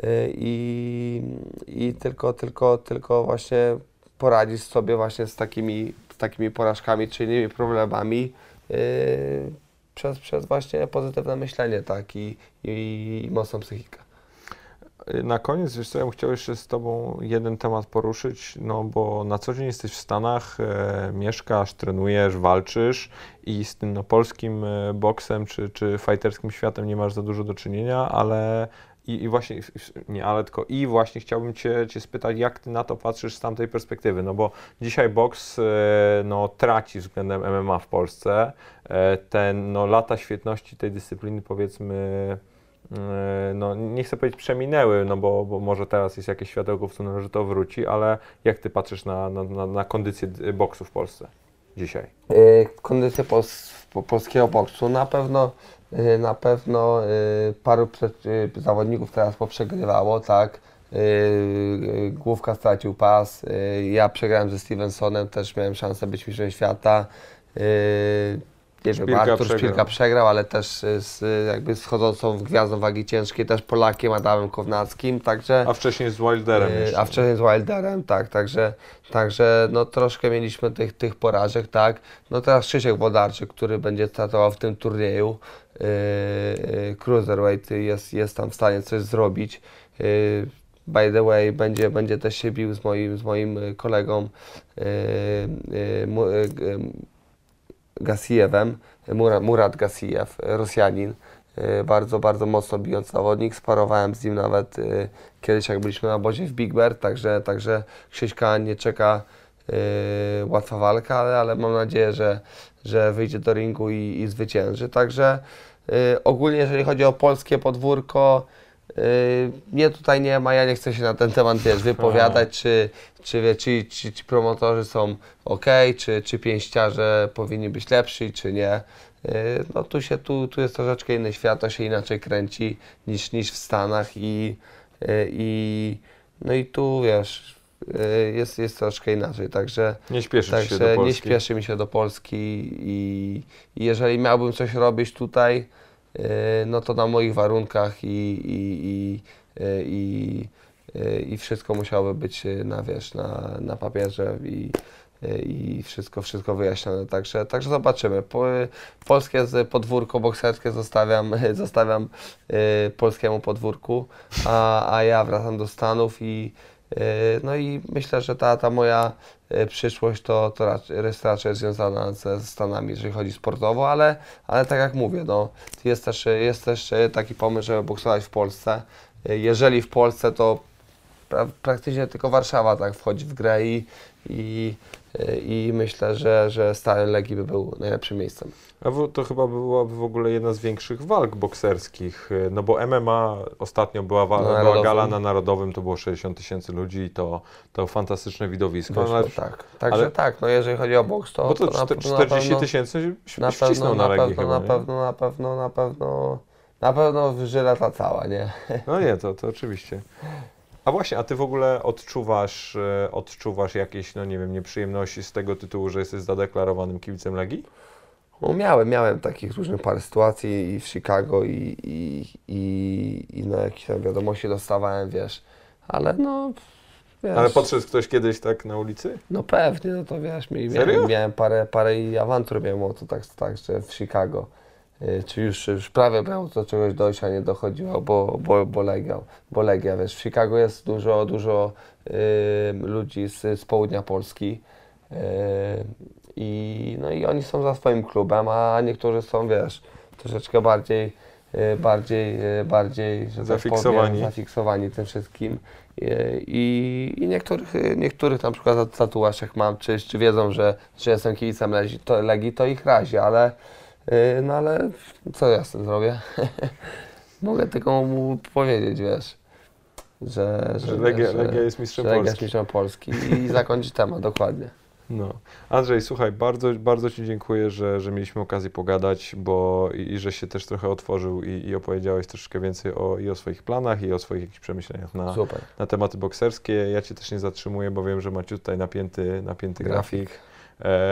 e, i, i tylko, tylko, tylko właśnie poradzić sobie właśnie z takimi, z takimi porażkami czy innymi problemami przez, przez właśnie pozytywne myślenie, tak, i, i, i mocną psychikę. Na koniec, wiesz co, ja bym chciał jeszcze z Tobą jeden temat poruszyć, no bo na co dzień jesteś w Stanach, e, mieszkasz, trenujesz, walczysz i z tym no, polskim e, boksem czy, czy fighterskim światem nie masz za dużo do czynienia, ale i, i właśnie, nie ale tylko i właśnie chciałbym Cię, cię spytać, jak Ty na to patrzysz z tamtej perspektywy, no bo dzisiaj boks e, no, traci względem MMA w Polsce, e, te no, lata świetności tej dyscypliny powiedzmy no nie chcę powiedzieć przeminęły, no bo, bo może teraz jest jakieś światełko w tunelu, że to wróci, ale jak ty patrzysz na, na, na, na kondycję boksu w Polsce dzisiaj? Yy, kondycję pos, po, polskiego boksu na pewno, yy, na pewno yy, paru yy, zawodników teraz poprzegrywało, tak. Yy, yy, Główka stracił pas, yy, ja przegrałem ze Stevensonem, też miałem szansę być mistrzem świata. Nie wiem, Szpilka Artur przegrał. Szpilka przegrał, ale też z, jakby schodzącą w gwiazdą wagi ciężkiej, też Polakiem Adamem Kownackim, także... A wcześniej z Wilderem jeszcze. A wcześniej z Wilderem, tak, także, także no troszkę mieliśmy tych, tych porażek, tak. No teraz Krzysiek Wodarczyk, który będzie startował w tym turnieju, yy, Cruiserweight jest, jest tam w stanie coś zrobić. Yy, by the way, będzie, będzie też się bił z moim, z moim y, kolegą yy, Gasijewem, Mura- Murat Gasijew, Rosjanin. Y, bardzo, bardzo mocno bijąc zawodnik. Sparowałem z nim nawet y, kiedyś, jak byliśmy na obozie w Big Bear, także, także Krzyśka nie czeka y, łatwa walka, ale, ale mam nadzieję, że, że wyjdzie do ringu i, i zwycięży. Także ogólnie, jeżeli chodzi o polskie podwórko, mnie tutaj nie ma, ja nie chcę się na ten temat wiesz, wypowiadać, czy, czy, wie, czy, czy ci promotorzy są ok, czy, czy pięściarze powinni być lepsi, czy nie. Yy, no tu się, tu, tu jest troszeczkę inny świat, to się inaczej kręci niż, niż w Stanach i, yy, i no i tu wiesz, jest, jest troszkę inaczej, także Nie śpieszysz się do Także Polski. nie śpieszy mi się do Polski i, i jeżeli miałbym coś robić tutaj, no to na moich warunkach i, i, i, yy, i, yy, i wszystko musiałoby być na, wiesz, na, na papierze i, i wszystko, wszystko wyjaśnione. Także, także zobaczymy. Po, polskie podwórko bokserskie zostawiam, zostawiam polskiemu podwórku, a, a ja wracam do Stanów i no i myślę, że ta, ta moja e, przyszłość to, to jest raczej związana ze Stanami, jeżeli chodzi sportowo, ale, ale tak jak mówię, no, jest, też, jest też e, taki pomysł, żeby boksować w Polsce. E, Jeżeli w Polsce, to pra, praktycznie tylko Warszawa tak wchodzi w grę i, i, e, i myślę, że, że Stadion Legii by był najlepszym miejscem. A to chyba byłaby w ogóle jedna z większych walk bokserskich, y, no bo MMA ostatnio była, wa- Na była gala na Narodowym, to było 60 tysięcy ludzi i to, to fantastyczne widowisko. No, Wyszło, ale, tak. Także ale- tak, no jeżeli chodzi o boks, to, bo to, to na, czte- to na 40 pewno- tysięcy Na pewno, na na pewno, chyba, na pewno, na pewno, na pewno, na pewno żyla ta cała, nie? No nie, to, to oczywiście. A właśnie, a ty w ogóle odczuwasz, e, odczuwasz jakieś, no nie wiem, nieprzyjemności z tego tytułu, że jesteś zadeklarowanym kibicem Legii? No miałem, miałem takich różnych parę sytuacji i w Chicago i, i, i, i no jakieś tam wiadomości dostawałem, wiesz, ale no, wiesz, Ale podszedł ktoś kiedyś tak na ulicy? no pewnie, no to wiesz, Serio? miałem, miałem parę, parę awantur miałem o to tak, tak, że w Chicago, czy już, już prawie miało do czegoś dojść, a nie dochodziło, bo, bo, bo Legia, bo Legia, wiesz, w Chicago jest dużo, dużo y, ludzi z, z południa Polski, y, i, no i oni są za swoim klubem, a niektórzy są, wiesz, troszeczkę bardziej, y, bardziej, y, bardziej że tak Zafiksowani. powiem, zafiksowani tym wszystkim. Y, I, i niektórych, y, niektórych na przykład tat- tatuaż jak mam, czy, czy wiedzą, że, że jestem kibicem Legii, to, Legii, to ich razi, ale y, no ale co ja z tym zrobię? Mogę tylko mu powiedzieć, wiesz, że, Że Legia, że, Legia jest mistrzem że Legia jest Polski. mistrzem Polski i zakończyć temat, dokładnie. No. Andrzej, słuchaj, bardzo, bardzo Ci dziękuję, że, że mieliśmy okazję pogadać, bo i, i że się też trochę otworzył i, i opowiedziałeś troszeczkę więcej o, i o swoich planach, i o swoich jakichś przemyśleniach na, Super. na tematy bokserskie. Ja Cię też nie zatrzymuję, bo wiem, że macie tutaj napięty, napięty grafik. E,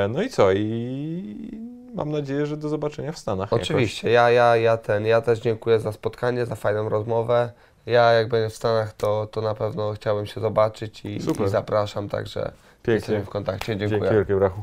no i co? I mam nadzieję, że do zobaczenia w Stanach. jakoś. Oczywiście, ja, ja, ja ten, ja też dziękuję za spotkanie, za fajną rozmowę. Ja jak będę w Stanach, to, to na pewno chciałbym się zobaczyć i, i zapraszam, także Pięknie. jesteśmy w kontakcie. Dziękuję. Dzięki wielkie, brachu.